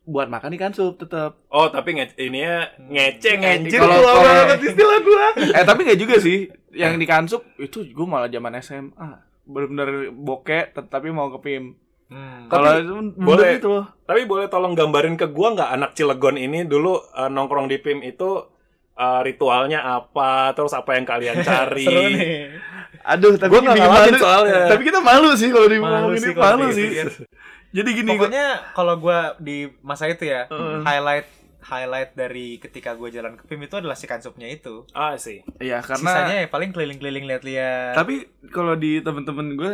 Buat makan di Kansup tetap. Oh, tapi nge ini ya ngeceng Ngeceng. anjir. Kalau- Tua banget istilah gua. eh tapi nggak juga sih. Yang di Kansup itu gue malah zaman SMA. Bener-bener bokeh tetapi mau ke PIM. Hmm. Kalau itu boleh- gitu loh. Tapi boleh tolong gambarin ke gua nggak anak Cilegon ini dulu eh, nongkrong di PIM itu eh, ritualnya apa, terus apa yang kalian [laughs] cari? Seru nih. Aduh, tapi Gua ngalamin malu. soalnya. Tapi kita malu sih kalau di Malu ini sih malu sih. Jadi gini gua- Pokoknya kalau gua di masa itu ya, Heeh. highlight highlight dari ketika gue jalan ke PIM itu adalah si kansupnya itu. Ah sih. Iya, karena Sisanya ya paling keliling-keliling lihat-lihat. Tapi kalau di temen-temen gue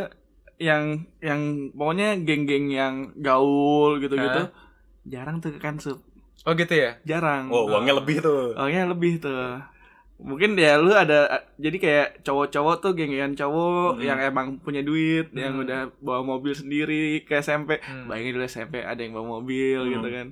yang yang pokoknya geng-geng yang gaul gitu-gitu jarang tuh ke kansup. Oh gitu ya? Jarang. Oh, uangnya lebih tuh. Uangnya lebih tuh. Mungkin ya lu ada jadi kayak cowok-cowok tuh geng-gengan cowok Hmm. yang emang punya duit, yang Hmm. udah bawa mobil sendiri ke SMP. Hmm. Bayangin dulu SMP ada yang bawa mobil Hmm. gitu kan.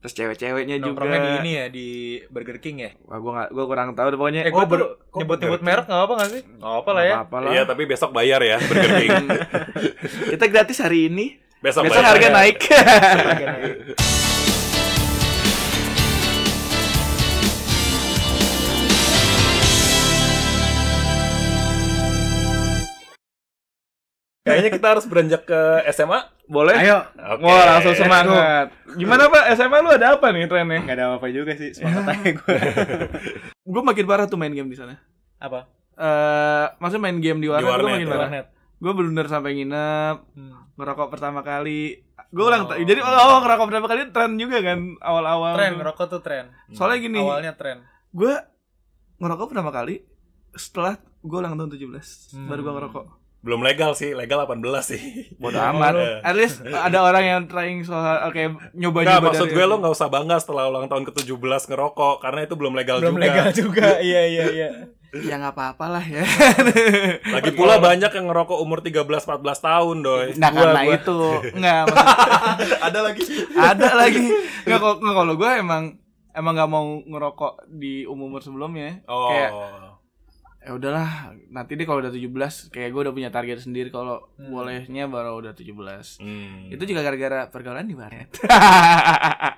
Terus cewek-ceweknya juga. Di ini ya di Burger King ya? Wah, gua gak, gua kurang tahu deh pokoknya. Eh, gue Oh, kok nyebut-nyebut merek nggak apa nggak sih? Nggak apa lah ya. Apa lah. Iya, tapi besok bayar ya Burger King. [laughs] Kita gratis hari ini. Besok, Besok bayar. harga naik. [laughs] Kayaknya kita harus beranjak ke SMA. Boleh? Ayo. Oke. Wah, langsung semangat. Gimana Pak? SMA lu ada apa nih trennya? Gak ada apa-apa juga sih. Semangat aja gue. [laughs] Gue makin parah tuh main game di sana. apa? Eh, maksudnya main game di warnet, gue warnet, makin ya. parah. Gue bener-bener sampai nginep, Hmm. ngerokok pertama kali. Gue ulang ta- jadi oh, oh, ngerokok pertama kali tren juga kan awal-awal. Tren, ngerokok tuh tren. Soalnya gini, Awalnya tren. gue ngerokok pertama kali setelah gue ulang tahun 17 Hmm. baru gue ngerokok. Belum legal sih, legal 18 sih. Bodoh amat. lu. At least ada orang yang trying soal oke Enggak, nyoba-nyoba maksud dari- gue lo nggak usah bangga setelah ulang tahun ke-17 ngerokok karena itu belum legal Belum juga. legal juga. [laughs] Iya iya iya. ya nggak apa-apa lah ya. [laughs] Lagi pula banyak yang ngerokok umur 13 14 tahun, doi. Nah Gua- karena gua. itu [laughs] nggak maksud- Ada lagi. ada lagi nggak kok nggak kalau gue emang emang nggak mau ngerokok di umur umur sebelumnya Oh. kayak ya udahlah nanti deh kalau udah 17 kayak gue udah punya target sendiri kalau Hmm. bolehnya baru udah 17 Hmm. itu juga gara-gara pergaulan di warnet [laughs]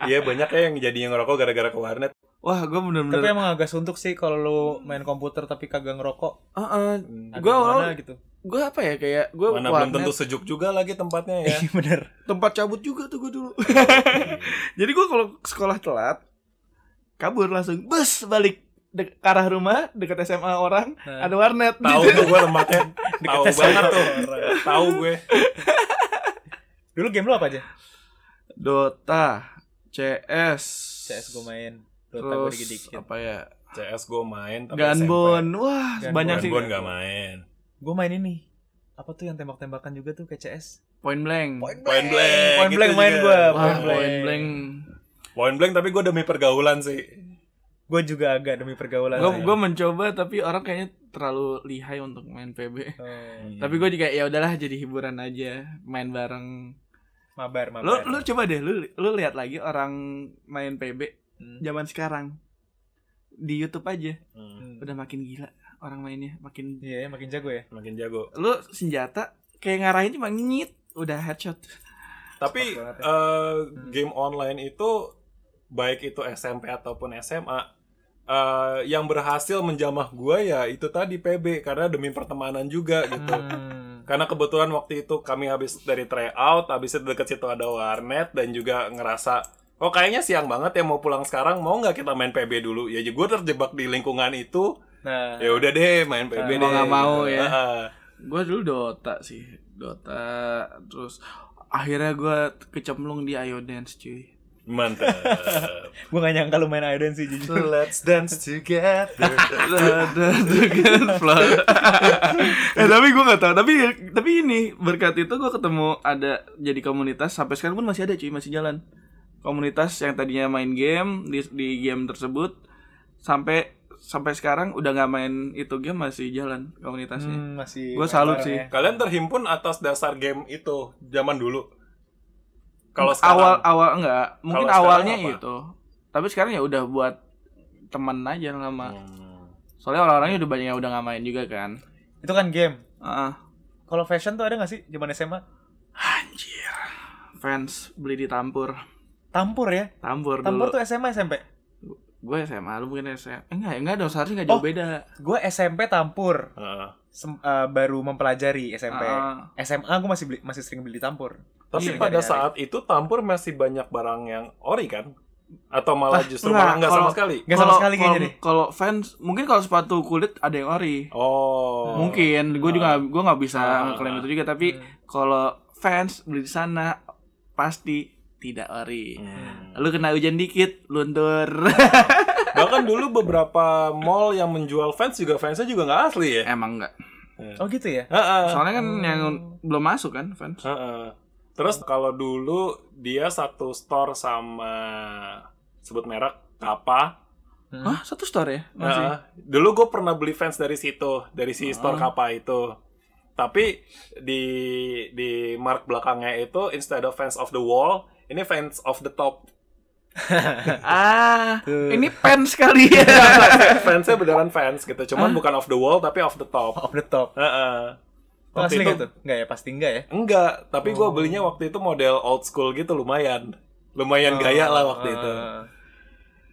Iya banyak ya yang jadi ngerokok gara-gara ke warnet. wah gue Tapi bener-bener emang agak suntuk sih kalau lu main komputer tapi kagak ngerokok. Heeh. Agak gue awal gitu. gue apa ya kayak gue Mana belum tentu sejuk juga lagi tempatnya ya. Iya bener. tempat cabut juga tuh gue dulu [laughs] jadi gue kalau sekolah telat kabur langsung bus balik dek ke arah rumah dekat SMA orang Nah. ada warnet Tahu tuh [laughs] gue tempatnya. Tahu banget tuh. orang. Tahu gue. [laughs] Dulu game lu apa aja? Dota, CS, CS gue main. Dota gue terus dikit-dikit. apa ya? CS gue main tapi Gunbon, wah Gunbon. banyak sih. Gunbon gak main. Gue main ini. Apa tuh yang tembak-tembakan juga tuh kayak CS? Point blank. Point blank. Point gitu blank main juga. gue. Wah, Point blank. point blank. Point blank tapi gue demi pergaulan sih. Gue juga agak demi pergaulan. Gue gue mencoba tapi orang kayaknya terlalu lihai untuk main PB. Oh, [laughs] Tapi gue juga ya udahlah jadi hiburan aja, main bareng. mabar, mabar. Lu lu coba deh lu lu lihat lagi orang main PB Hmm. zaman sekarang di YouTube aja Hmm. udah makin gila orang mainnya makin Iya, makin jago ya. Makin jago. lu senjata kayak ngarahin cuma nyit udah headshot Tapi ya. eh, game online itu baik itu SMP ataupun SMA eh, yang berhasil menjamah gue ya itu tadi PB karena demi pertemanan juga gitu. Hmm. Karena kebetulan waktu itu kami habis dari tryout, habis itu deket situ ada warnet dan juga ngerasa oh kayaknya siang banget ya mau pulang sekarang mau nggak kita main PB dulu ya gue terjebak di lingkungan itu Nah, ya udah deh main PB Mau deh nggak mau gitu. ya. Heeh. gue dulu Dota sih Dota terus akhirnya gue kecemplung di Ayo Dance cuy mantap. Gue gak nyangka lu main Aiden sih jujur. let's dance together. Eh tapi gue nggak tahu. Tapi tapi ini berkat itu gue ketemu ada jadi komunitas. Sampai sekarang pun masih ada cuy. Masih jalan. Komunitas yang tadinya main game di, di game tersebut sampai sampai sekarang udah nggak main itu game masih jalan komunitasnya. Hmm, masih Gua salut sih. ya. kalian terhimpun atas dasar game itu zaman dulu kalau awal sekarang awal enggak mungkin awalnya apa? itu tapi sekarang ya udah buat teman aja lama Hmm. soalnya orang-orangnya udah banyak yang udah nggak main juga kan Itu kan game. Heeh. Kalau fashion tuh ada gak sih zaman SMA? anjir fans beli di Tampur Tampur ya. Tampur, Tampur dulu tuh SMA SMP. Gue SMA lu mungkin SMA eh, enggak enggak dong seharusnya nggak jauh Oh. beda Gue SMP Tampur. Heeh. Sem- eh, baru mempelajari SMP. Ah. SMA gue masih beli, masih sering beli Tampur. Tapi Iya, pada saat itu Tampur masih banyak barang yang ori kan? Atau malah Ah, justru enggak, malah nggak sama sekali? Nggak sama Kalau- sekali kayaknya kalau- deh. kalau fans mungkin kalau sepatu kulit ada yang ori Oh. mungkin gue juga gue nggak bisa Ah. ngeklaim itu juga tapi kalau fans beli di sana pasti tidak ori Hmm. lu kena hujan dikit luntur [laughs] Bahkan dulu beberapa mall yang menjual fans juga fansnya juga nggak asli ya. emang enggak Oh gitu ya? Heeh. soalnya kan yang belum masuk kan fans Heeh. Terus kalau dulu dia satu store sama sebut merek Kappa. Hmm. Hah satu store ya masih Heeh. Dulu gue pernah beli fans dari situ, dari si store Kappa itu. Tapi di di mark belakangnya itu instead of fans of the wall, ini fans of the top. [laughs] ah Tuh. ini fans kali [laughs] ya [laughs] Fansnya beneran fans gitu, cuman Hah? bukan off the wall tapi off the top. Off the top. Heeh. Oh, Waktu asli itu- gak tuh? Enggak ya? Pasti enggak ya? Enggak, tapi gue belinya waktu itu model old school gitu lumayan. Lumayan gaya lah waktu itu.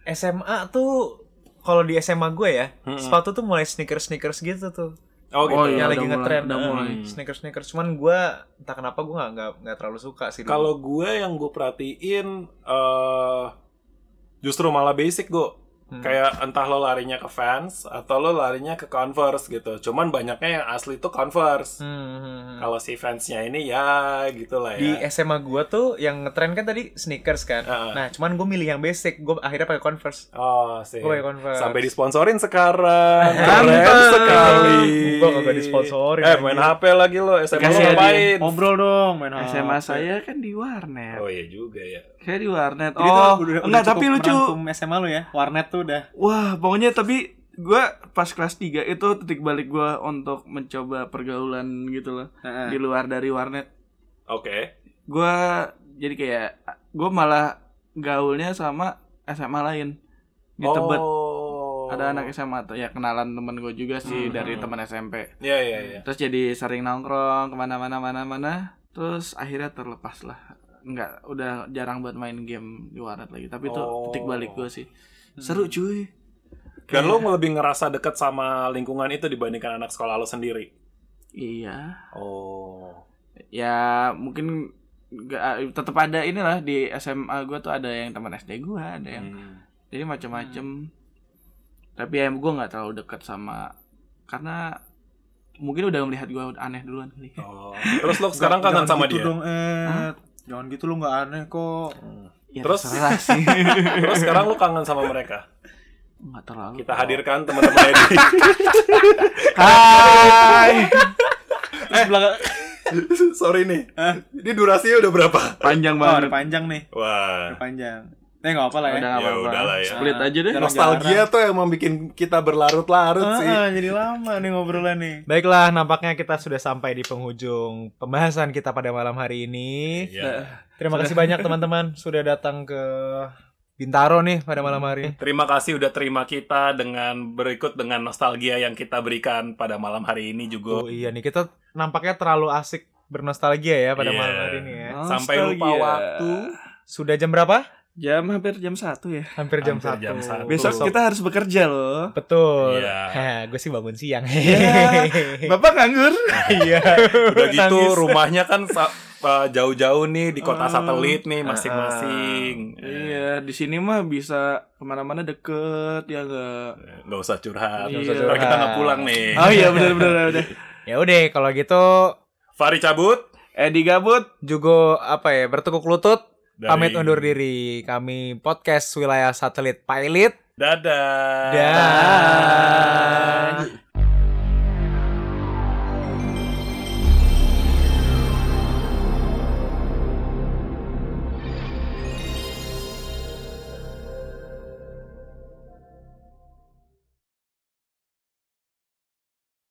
Eh, SMA tuh kalau di SMA gue ya, Mm-mm. sepatu tuh mulai sneakers-sneakers gitu tuh. Oh gitu. Oh, iya. udah lagi mulai, ngetren udah mulai. sneakers-sneakers. Cuman gue entah kenapa gue nggak nggak terlalu suka sih. Kalau gue yang gue perhatiin eh justru malah basic gue. Hmm. Kayak entah lo larinya ke Vans atau lo larinya ke Converse gitu. Cuman banyaknya yang asli itu Converse. Hmm, hmm, hmm. Kalau si fansnya ini ya gitu lah di ya. SMA gue tuh yang ngetren kan tadi sneakers kan. Heeh. Nah, cuman gue milih yang basic. Gue akhirnya pakai Converse. Oh sih. Gue pakai Converse. Sampai disponsorin sekarang. Keren sekali. Gua kagak disponsorin, Eh main HP lagi lo. SMA lo ngapain? Ngobrol dong main SMA saya kan di warnet Oh iya juga ya. Kayak di warnet Jadi oh udah- udah enggak tapi lucu SMA lu ya. Warnet tuh udah. wah pokoknya tapi gue pas kelas 3 itu titik balik gue untuk mencoba pergaulan gitu loh Heeh. di luar dari warnet Oke. gue jadi kayak gue malah gaulnya sama SMA lain di Tebet Oh. ada anak SMA tuh ya kenalan temen gue juga sih Hmm. dari teman SMP Iya iya iya. terus jadi sering nongkrong ke mana-mana mana-mana terus akhirnya terlepas lah nggak udah jarang buat main game di warnet lagi tapi itu Oh. titik balik gue sih seru cuy Dan lo lebih ngerasa deket sama lingkungan itu dibandingkan anak sekolah lo sendiri. iya Oh. ya mungkin nggak tetap ada inilah di SMA gue tuh ada yang teman SD gue ada yang Hmm. jadi macam-macam tapi ya gue nggak terlalu dekat sama karena mungkin udah melihat gue aneh duluan kali Oh. Terus lo sekarang kangen sama gitu dia. dong, Ed. Jangan gitu lu nggak aneh kok. ya, Terus? terserah sih [laughs] Terus sekarang lo kangen sama mereka. nggak terlalu Kita hadirkan teman-teman Edi. Hai Eh, belakang [laughs] Sorry nih. Ini durasinya udah berapa? panjang Oh, udah banget panjang nih. Wah. Udah panjang. Eh, nggak apa lah ya. udah Ya apa-apa udahlah ya. split aja deh Jarang- Nostalgia tuh yang membuat kita berlarut-larut sih. Ah, ah, jadi lama nih ngobrolan nih. Baiklah, nampaknya kita sudah sampai di penghujung pembahasan kita pada malam hari ini. Iya. Terima kasih banyak teman-teman sudah datang ke Bintaro nih pada malam hari. Terima kasih udah terima kita dengan berikut dengan nostalgia yang kita berikan pada malam hari ini juga. Oh iya nih, kita nampaknya terlalu asik bernostalgia ya pada Iya. malam hari ini ya. Sampai lupa Nostalgia. waktu. Sudah jam berapa? Jam hampir jam satu ya. Hampir jam Hampir satu. jam satu. Besok kita harus bekerja loh. Betul. Iya. gue sih bangun siang. Ya, [laughs] Bapak nganggur. Iya. Udah gitu Nangis. rumahnya kan uh, jauh-jauh nih di kota Ah. satelit nih masing-masing. Iya, di sini mah bisa ke mana-mana deket ya enggak. Nggak usah curhat. Nggak usah Ntar kita curhat. nggak pulang nih. Oh iya benar-benar udah. [laughs] ya udah kalau gitu Fari cabut. Edi gabut. juga apa ya bertekuk lutut Dari- pamit undur diri. Kami podcast wilayah satelit pilot. Dadah. dan